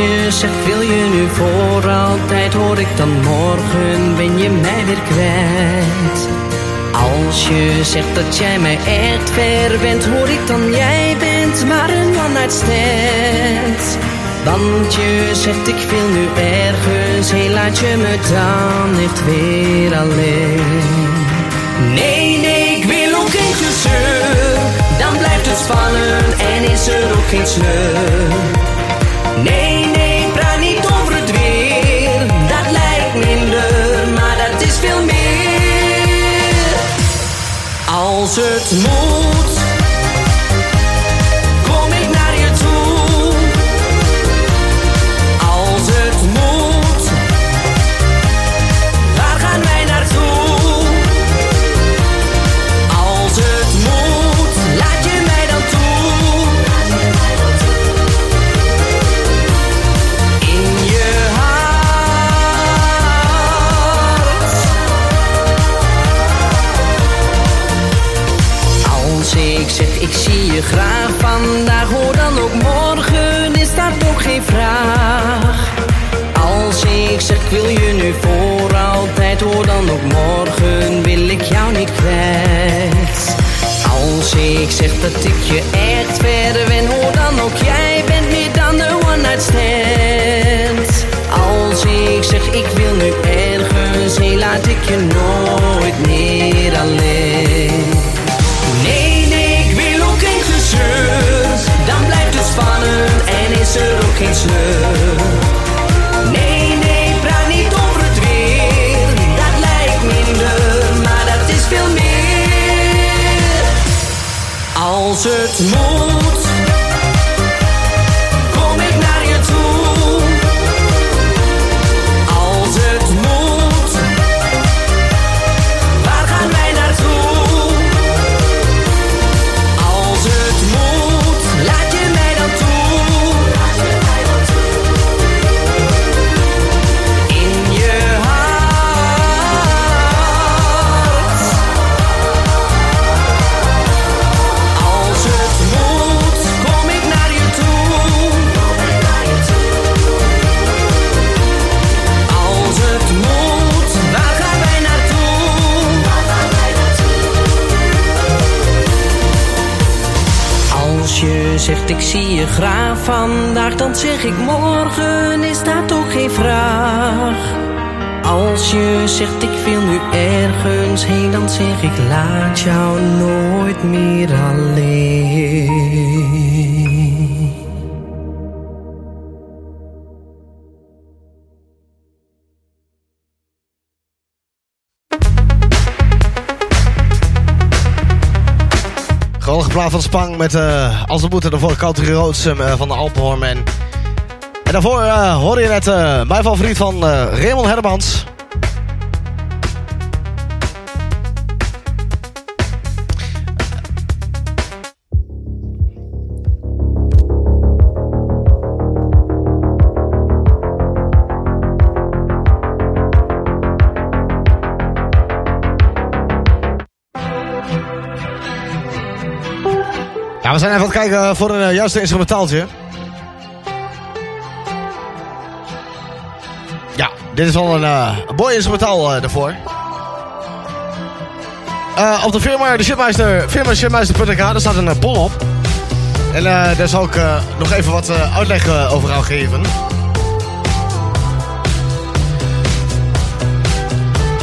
je zegt wil je nu voor altijd hoor ik dan morgen ben je mij weer kwijt Als je zegt dat jij mij echt ver bent hoor ik dan jij bent maar een one night stand want je zegt ik wil nu ergens, hé laat je me dan echt weer alleen. Nee, nee, ik wil ook geen gezeur, dan blijft het spannend en is er ook geen sleur. Het moet, zeg dat ik je echt verder ben, hoor dan ook jij bent meer dan de one night stand. Als ik zeg ik wil nu ergens, hé laat ik je nooit meer alleen. Nee, nee, ik wil ook geen gezeur. Dan blijft het spannend en is er ook geen sleur. Het moet, Van Spang met eh Als we moeten daarvoor Country Roads eh, van de Alpenhorn. En, daarvoor eh hoorde je net mijn favoriet van Raymond Hermans. Ja, we zijn even aan het kijken voor een eh, juiste instrumentaaltje. Ja, dit is wel een, eh, een mooi instrumentaal eh, daarvoor. Eh, op de firma, de shipmeister, firma daar staat een uh, bol op. En eh, daar zal ik eh, nog even wat eh, uitleg eh, over aan geven.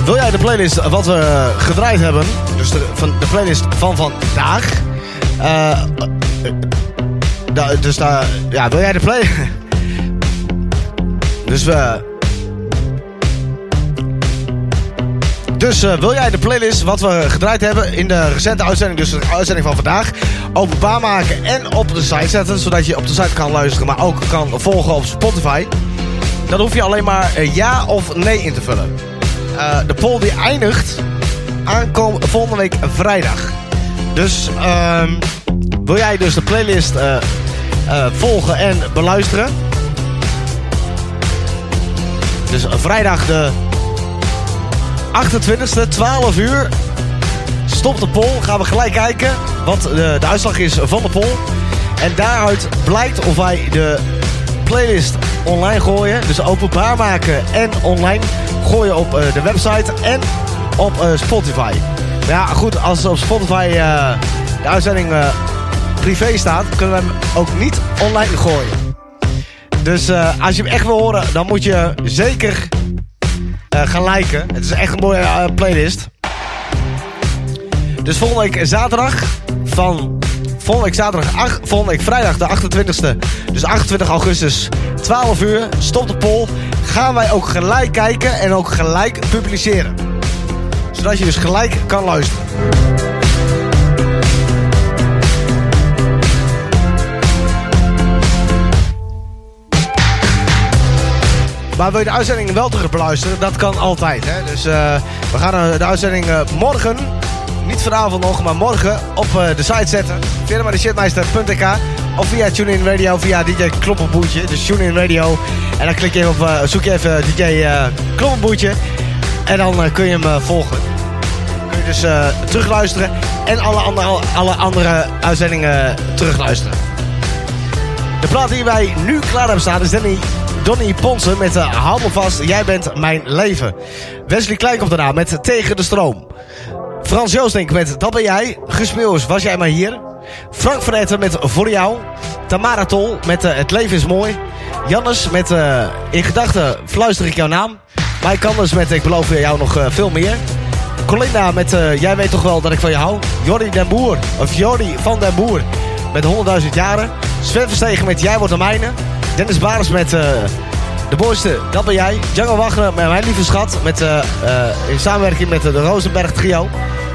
Wil jij de playlist wat we gedraaid hebben, dus de, van, de playlist van vandaag, eh, eh, da- dus daar, ja, wil jij de play? dus we. Dus eh, wil jij de playlist wat we gedraaid hebben in de recente uitzending, dus de uitzending van vandaag, openbaar maken en op de site zetten, zodat je op de site kan luisteren, maar ook kan volgen op Spotify. Dan hoef je alleen maar ja of nee in te vullen. De poll die eindigt aankom volgende week vrijdag. Dus ehm, wil jij dus de playlist eh, eh, volgen en beluisteren? Dus vrijdag de 28e, 12 uur. stop de poll. Gaan we gelijk kijken wat de, de uitslag is van de poll. En daaruit blijkt of wij de playlist online gooien. Dus openbaar maken en online gooien op eh, de website en op Spotify. Ja, goed, als op Spotify eh, de uitzending eh, privé staat, kunnen we hem ook niet online gooien. Dus eh, als je hem echt wil horen, dan moet je zeker gaan liken. Het is echt een mooie playlist. Dus volgende week zaterdag van... Volgende week zaterdag, ach, volgende week vrijdag de 28e. Dus 28 augustus, 12 uur, stop de poll. Gaan wij ook gelijk kijken en ook gelijk publiceren. Zodat je dus gelijk kan luisteren. Maar wil je de uitzending wel terug beluisteren? Dat kan altijd. Hè? Dus eh, we gaan eh, de uitzending eh, morgen, niet vanavond nog, maar morgen op de site zetten. Via de shitmeister.nk of via TuneIn Radio, via DJ Kloppenboetje. Dus TuneIn Radio. En dan klik je even op, zoek je even DJ Kloppenboetje. En dan eh, kun je hem eh, volgen. Kun je dus eh, terugluisteren. En alle andere, alle andere uitzendingen terugluisteren. De plaat die wij nu klaar hebben staan is Danny, Donny Ponsen met uh, Hou me vast, jij bent mijn leven. Wesley Klein komt daarna met Tegen de Stroom. Frans Joostink met Dat ben jij. Meeuwis, was jij maar hier. Frank van Etten met Voor jou. Tamara Tol met Het leven is mooi. Jannes met In gedachten fluister ik jouw naam. Mike Kanders met Ik beloof jou nog eh, veel meer. Colinda met eh, Jij weet toch wel dat ik van je hou. Jordi den Boer, of Jordi van den Boer met 100.000 jaren. Sven Verstegen met Jij wordt de mijne. Dennis Bares met eh, De Mooiste, dat ben jij. Django Wagner met Mijn Lieve Schat. Met, in samenwerking met de Rosenberg Trio.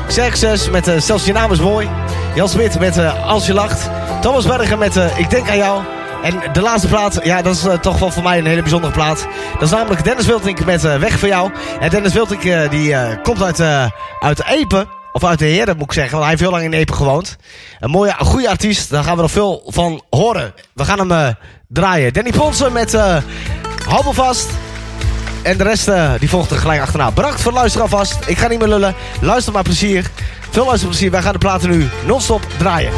Xerxes met Zelfs je naam is mooi. Jan Smit met Als je lacht. Thomas Berger met Ik denk aan jou. En de laatste plaat, ja, dat is eh, toch wel voor mij een hele bijzondere plaat. Dat is namelijk Dennis Wiltink met eh, Weg voor jou. En Dennis Wiltink eh, die komt uit, uit Epen. Of uit de Heren moet ik zeggen, want hij heeft heel lang in Epen gewoond. Een mooie, een goede artiest, daar gaan we nog veel van horen. We gaan hem draaien. Danny Ponsen met me vast. En de rest die volgt er gelijk achterna. Bedankt voor het luisteren alvast. Ik ga niet meer lullen. Luister maar plezier. Veel luisterplezier. Wij gaan de platen nu non-stop draaien.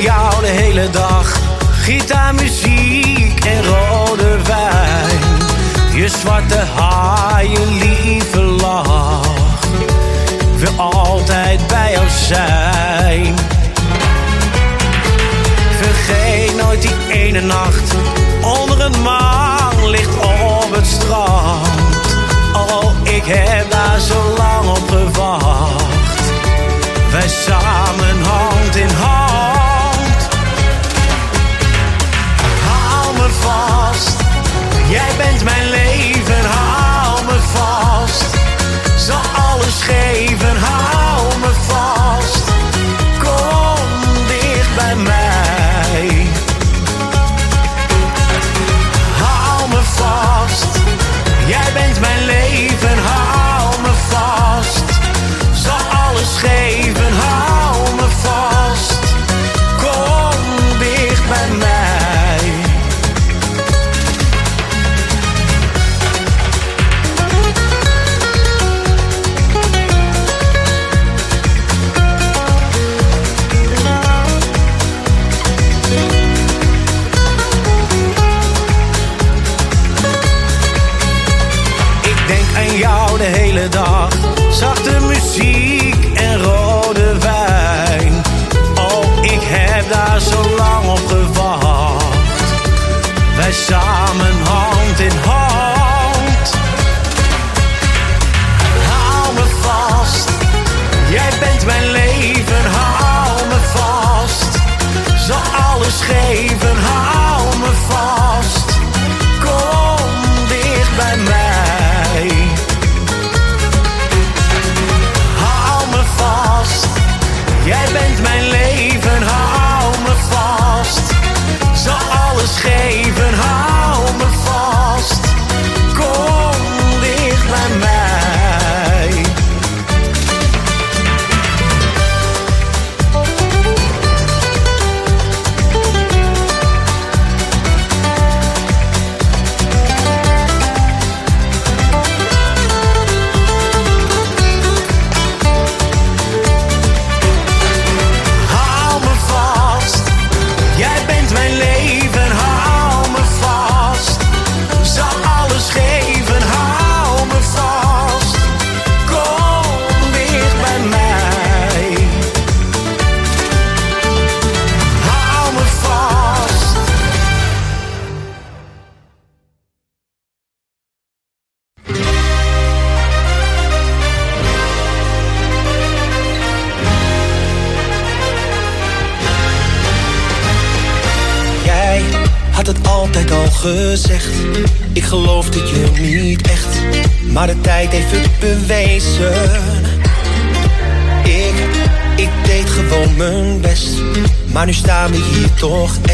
Jou de hele dag. Gitaarmuziek en rode wijn. Je zwarte haar, je lieve lach. Wil altijd bij jou zijn. Vergeet nooit die ene nacht. Onder een maanlicht op het strand. Oh, ik heb daar zo lang op gewacht. Wij samen hand in hand. Maar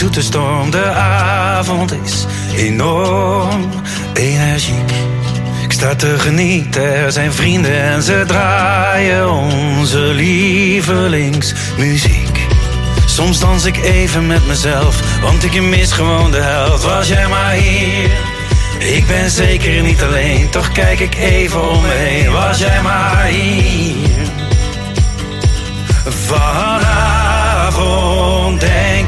zoete storm. De avond is enorm energiek. Ik sta te genieten, er zijn vrienden en ze draaien onze lievelingsmuziek. Soms dans ik even met mezelf, want ik mis gewoon de helft. Was jij maar hier? Ik ben zeker niet alleen, toch kijk ik even om me heen. Was jij maar hier?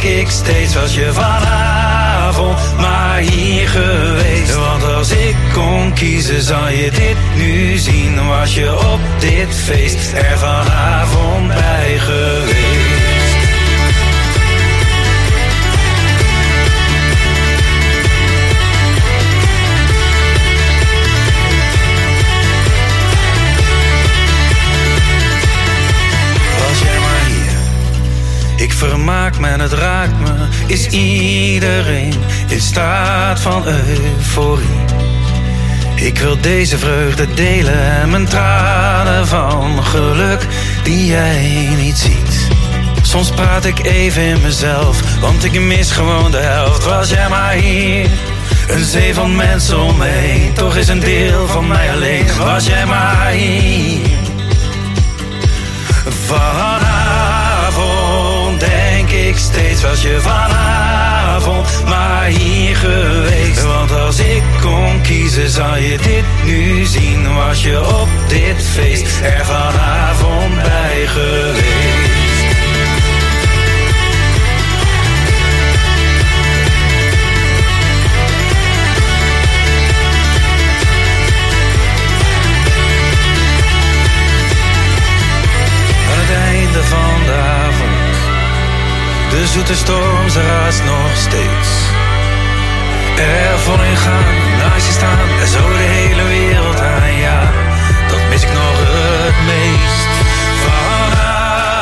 Ik steeds was je vanavond maar hier geweest. Want als ik kon kiezen zou je dit nu zien. Was je op dit feest er vanavond bij geweest. Ik vermaak me en het raakt me. Is iedereen in staat van euforie? Ik wil deze vreugde delen en mijn tranen van geluk die jij niet ziet. Soms praat ik even in mezelf, want ik mis gewoon de helft. Was jij maar hier? Een zee van mensen om me heen, toch is een deel van mij alleen. Was jij maar hier? Ik steeds was je vanavond maar hier geweest. Want als ik kon kiezen zou je dit nu zien. Was je op dit feest er vanavond bij geweest. Zoete storm ze raast nog steeds. Er voorin gaan, naast je staan, en zo de hele wereld aan, ja, dat mis ik nog het meest.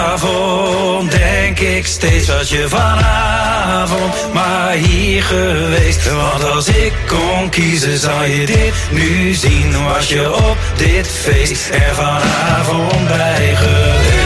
Vanavond denk ik steeds, was je vanavond maar hier geweest. Want als ik kon kiezen, zou je dit nu zien. Was je op dit feest er vanavond bij geweest.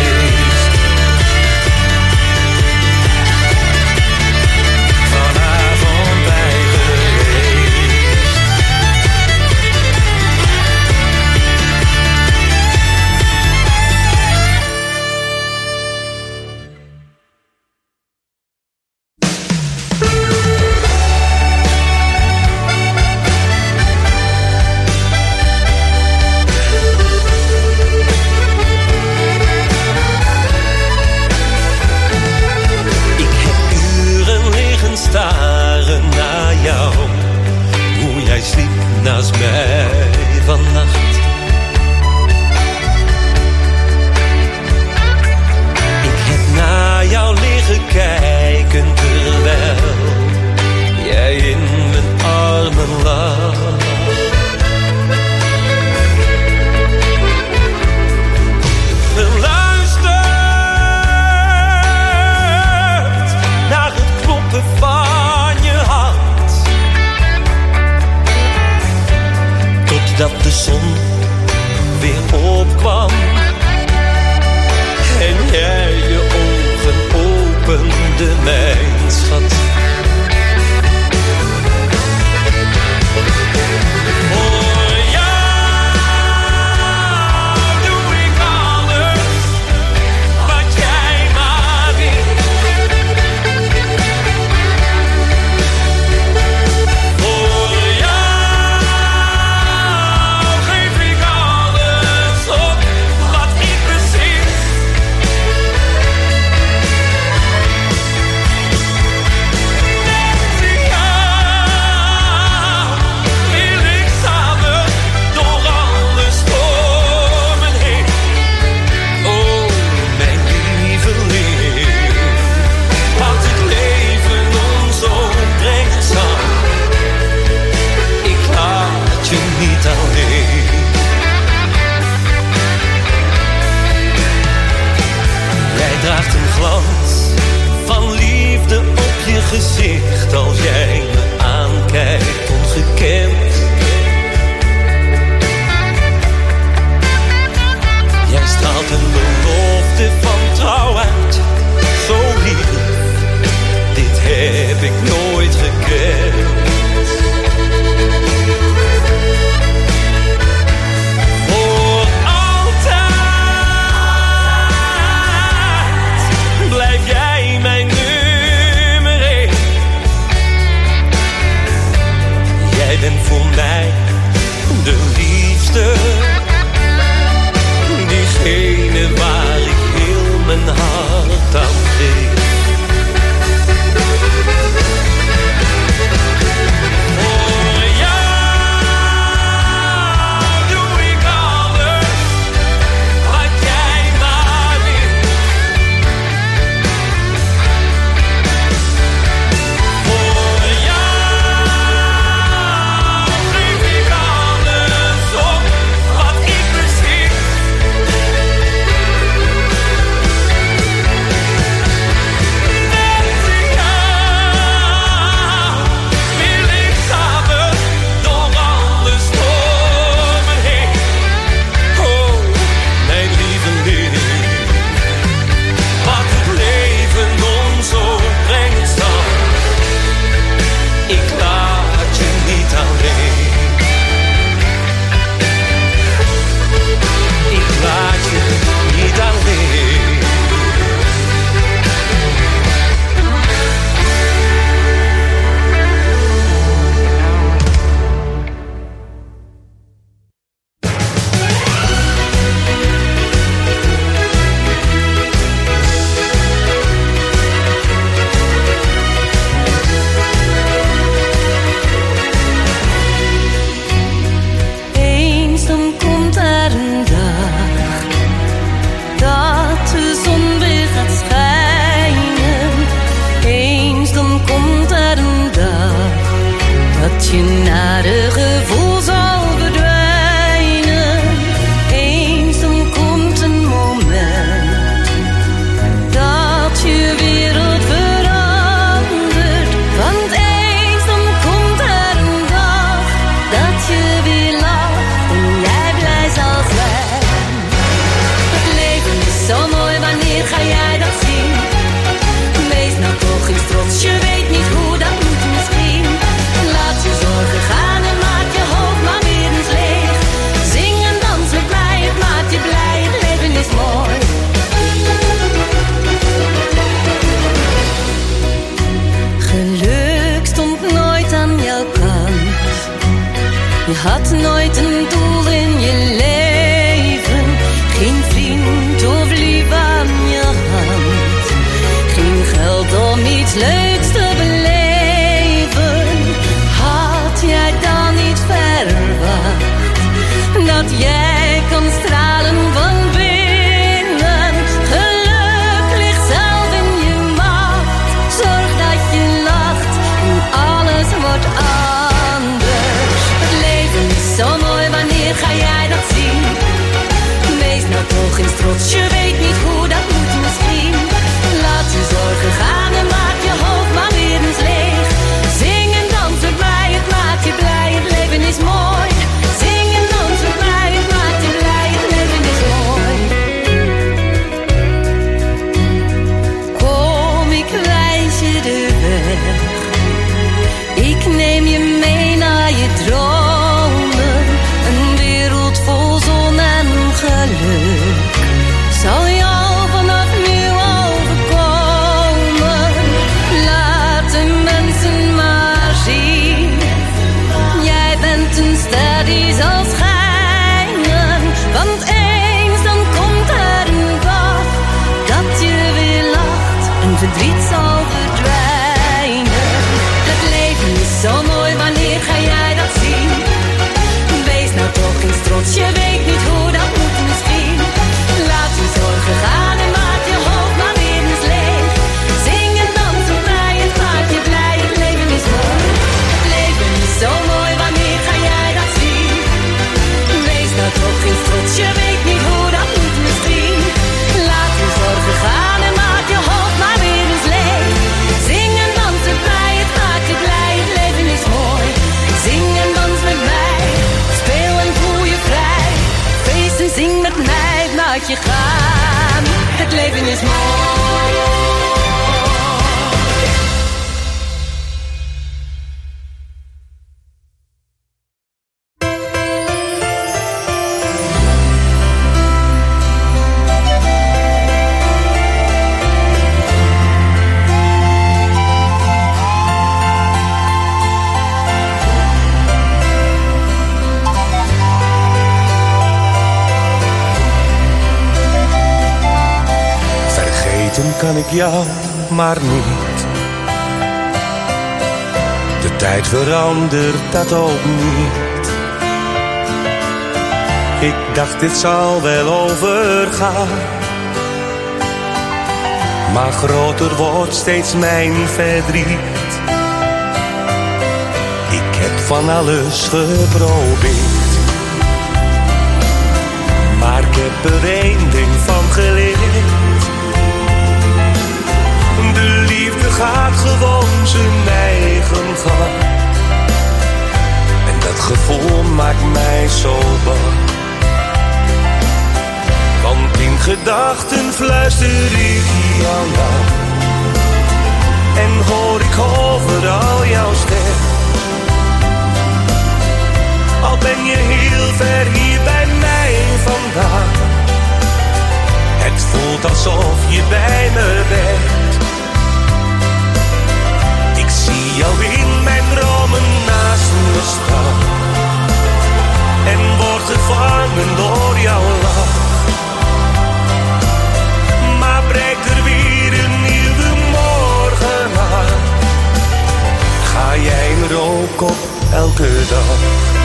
Kan ik jou, maar niet. De tijd verandert dat ook niet. Ik dacht dit zal wel overgaan. Maar groter wordt steeds mijn verdriet. Ik heb van alles geprobeerd. Maar ik heb er één ding van geleerd. De liefde gaat gewoon zijn eigen gang. En dat gevoel maakt mij zo bang. Want in gedachten fluister ik jou na. En hoor ik overal jouw stem. Al ben je heel ver hier bij mij vandaan. Het voelt alsof je bij me bent. Zie jou in mijn dromen naast me staan. En word gevangen door jouw lach. Maar breekt er weer een nieuwe morgen aan. Ga jij er ook op elke dag?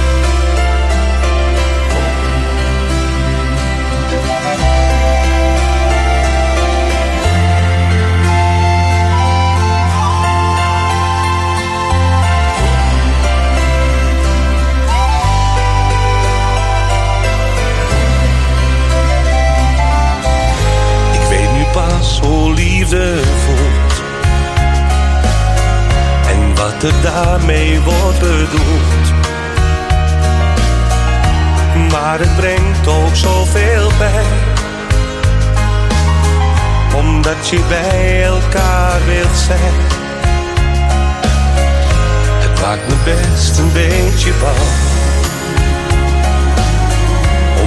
Voelt. En wat er daarmee wordt bedoeld. Maar het brengt ook zoveel bij. Omdat je bij elkaar wilt zijn. Het maakt me best een beetje bang.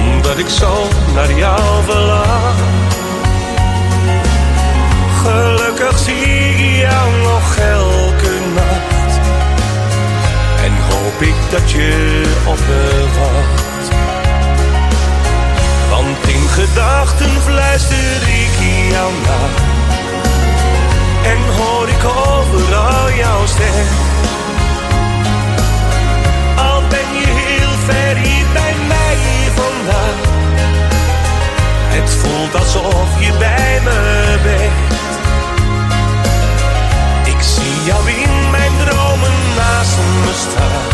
Omdat ik zo naar jou verlang. Gelukkig zie ik jou nog elke nacht. En hoop ik dat je op me wacht. Want in gedachten fluister ik jou na. En hoor ik overal jouw stem. Al ben je heel ver hier bij mij vandaan. Het voelt alsof je bij me bent. Jou in mijn dromen naast me staan.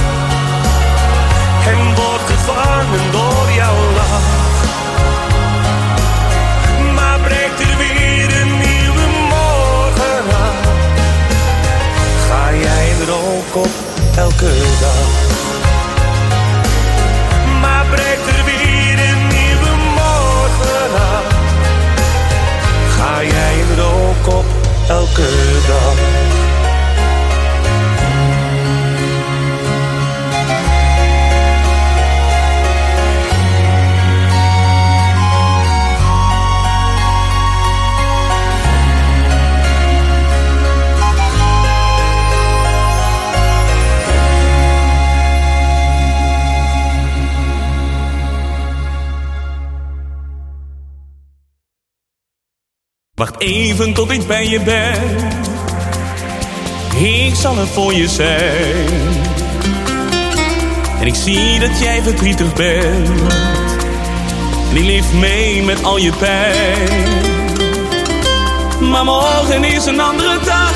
En word gevangen door jouw lach. Maar breekt er weer een nieuwe morgen aan. Ga jij er ook op elke dag? Maar breekt er weer een nieuwe morgen aan. Ga jij er ook op elke dag? Even tot ik bij je ben. Ik zal er voor je zijn. En ik zie dat jij verdrietig bent. En ik leef mee met al je pijn. Maar morgen is een andere dag.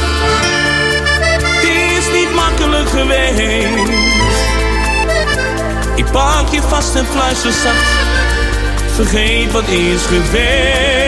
Het is niet makkelijk geweest. Ik pak je vast en fluister zacht. Vergeet wat is geweest.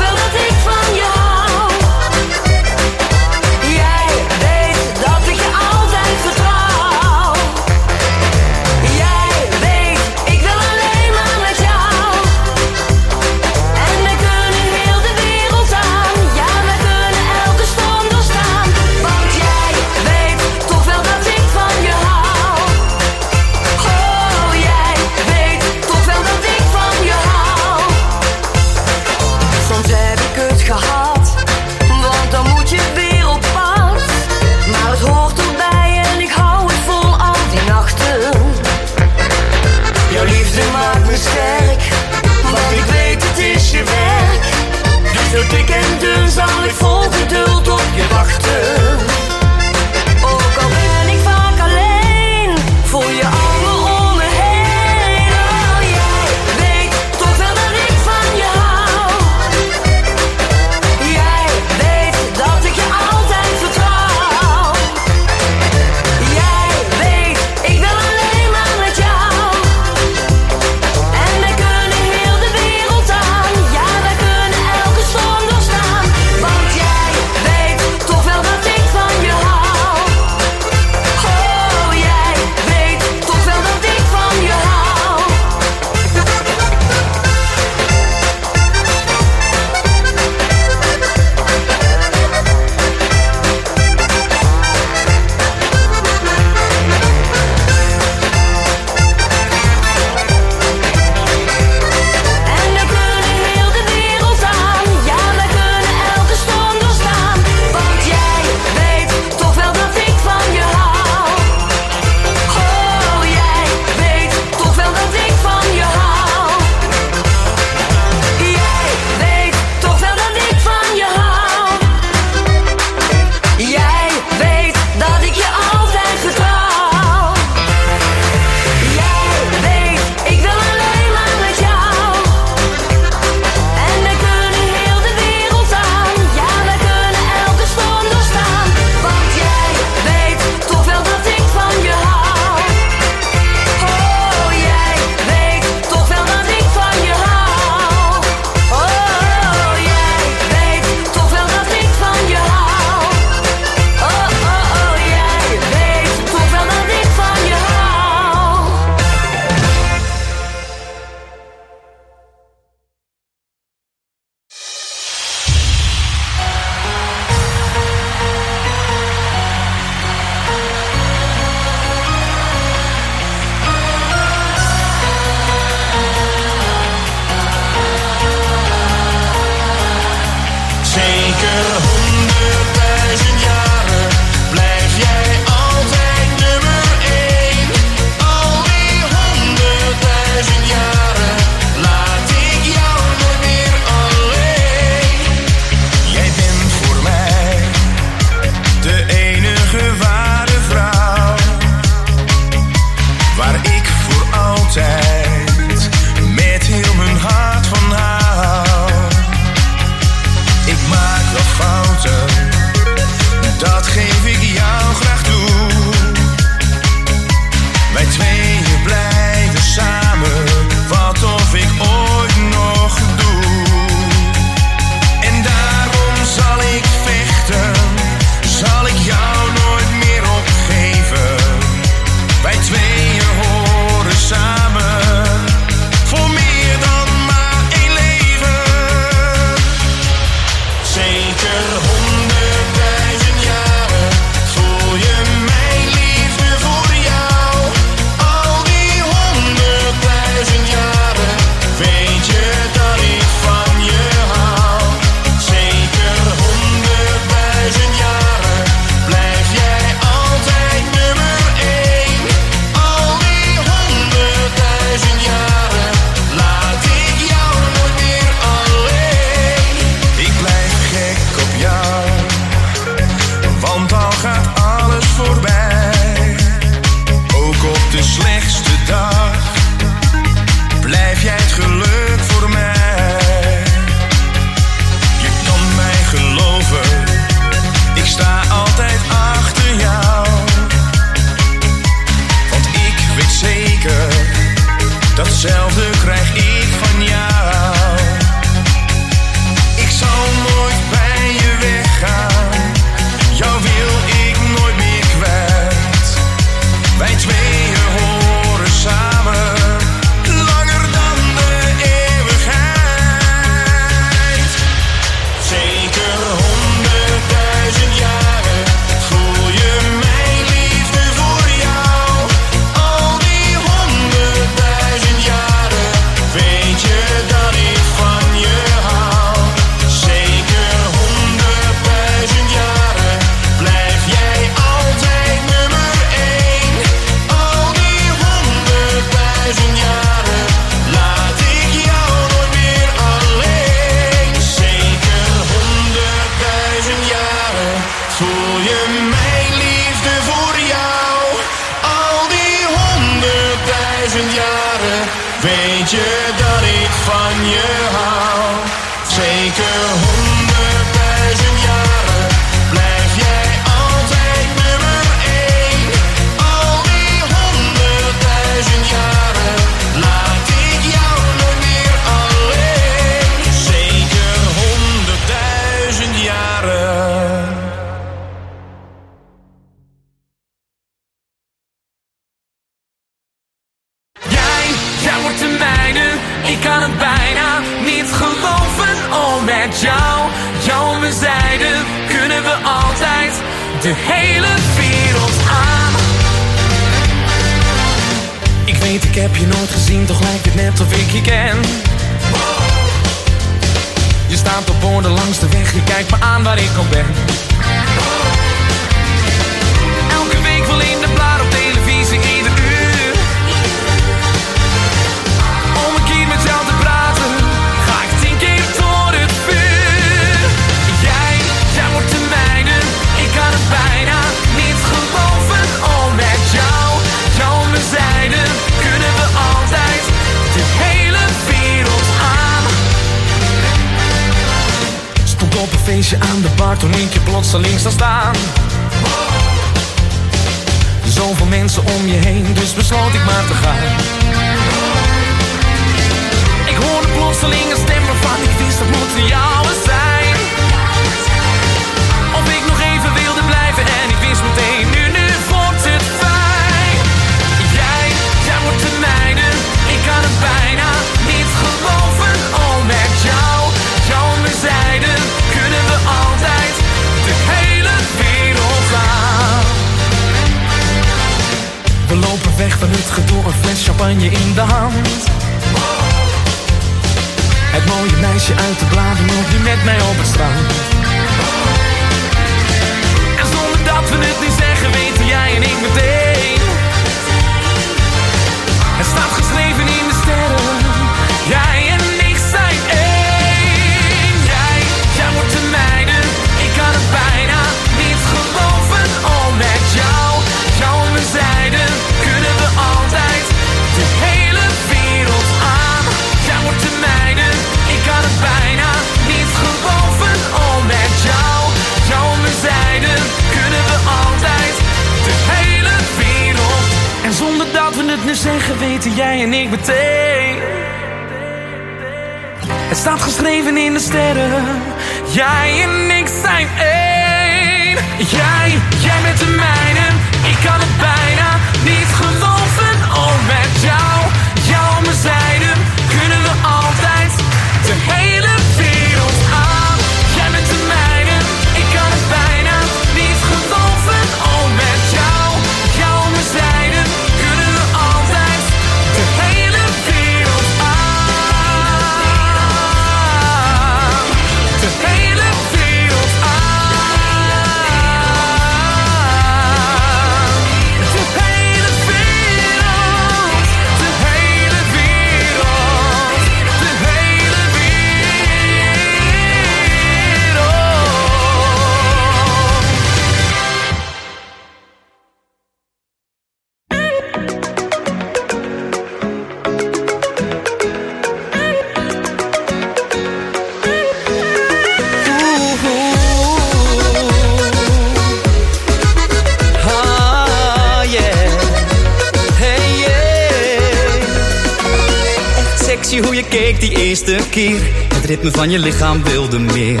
van je lichaam wilde meer.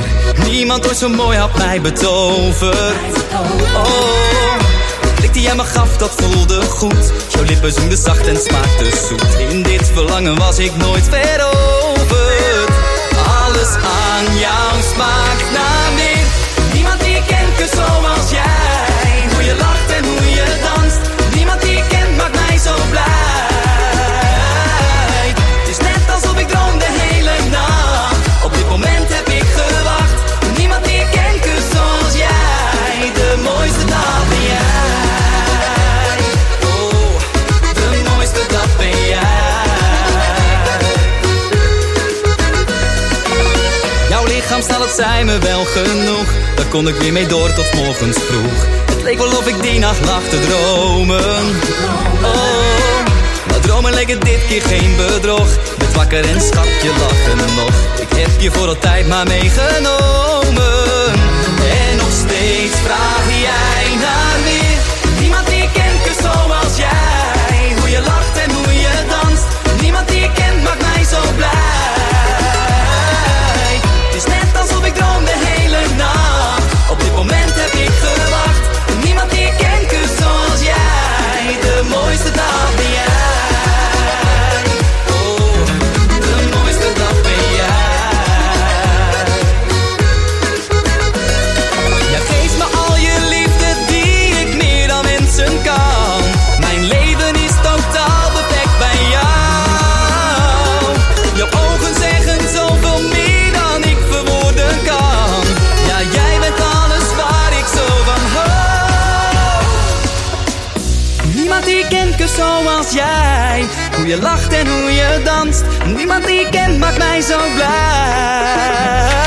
Niemand ooit zo mooi had mij betoverd. Oh, blik die jij me gaf, dat voelde goed. Jouw lippen zoemden zacht en smaakte zoet. In dit verlangen was ik nooit verder. zei me wel genoeg. Daar kon ik weer mee door tot morgens vroeg. Het leek wel of ik die nacht lag te dromen. Oh, maar dromen leken dit keer geen bedrog. Met wakker en schapje lachen nog. Ik heb je voor altijd maar meegenomen. Niemand die ik ken maakt mij zo blij.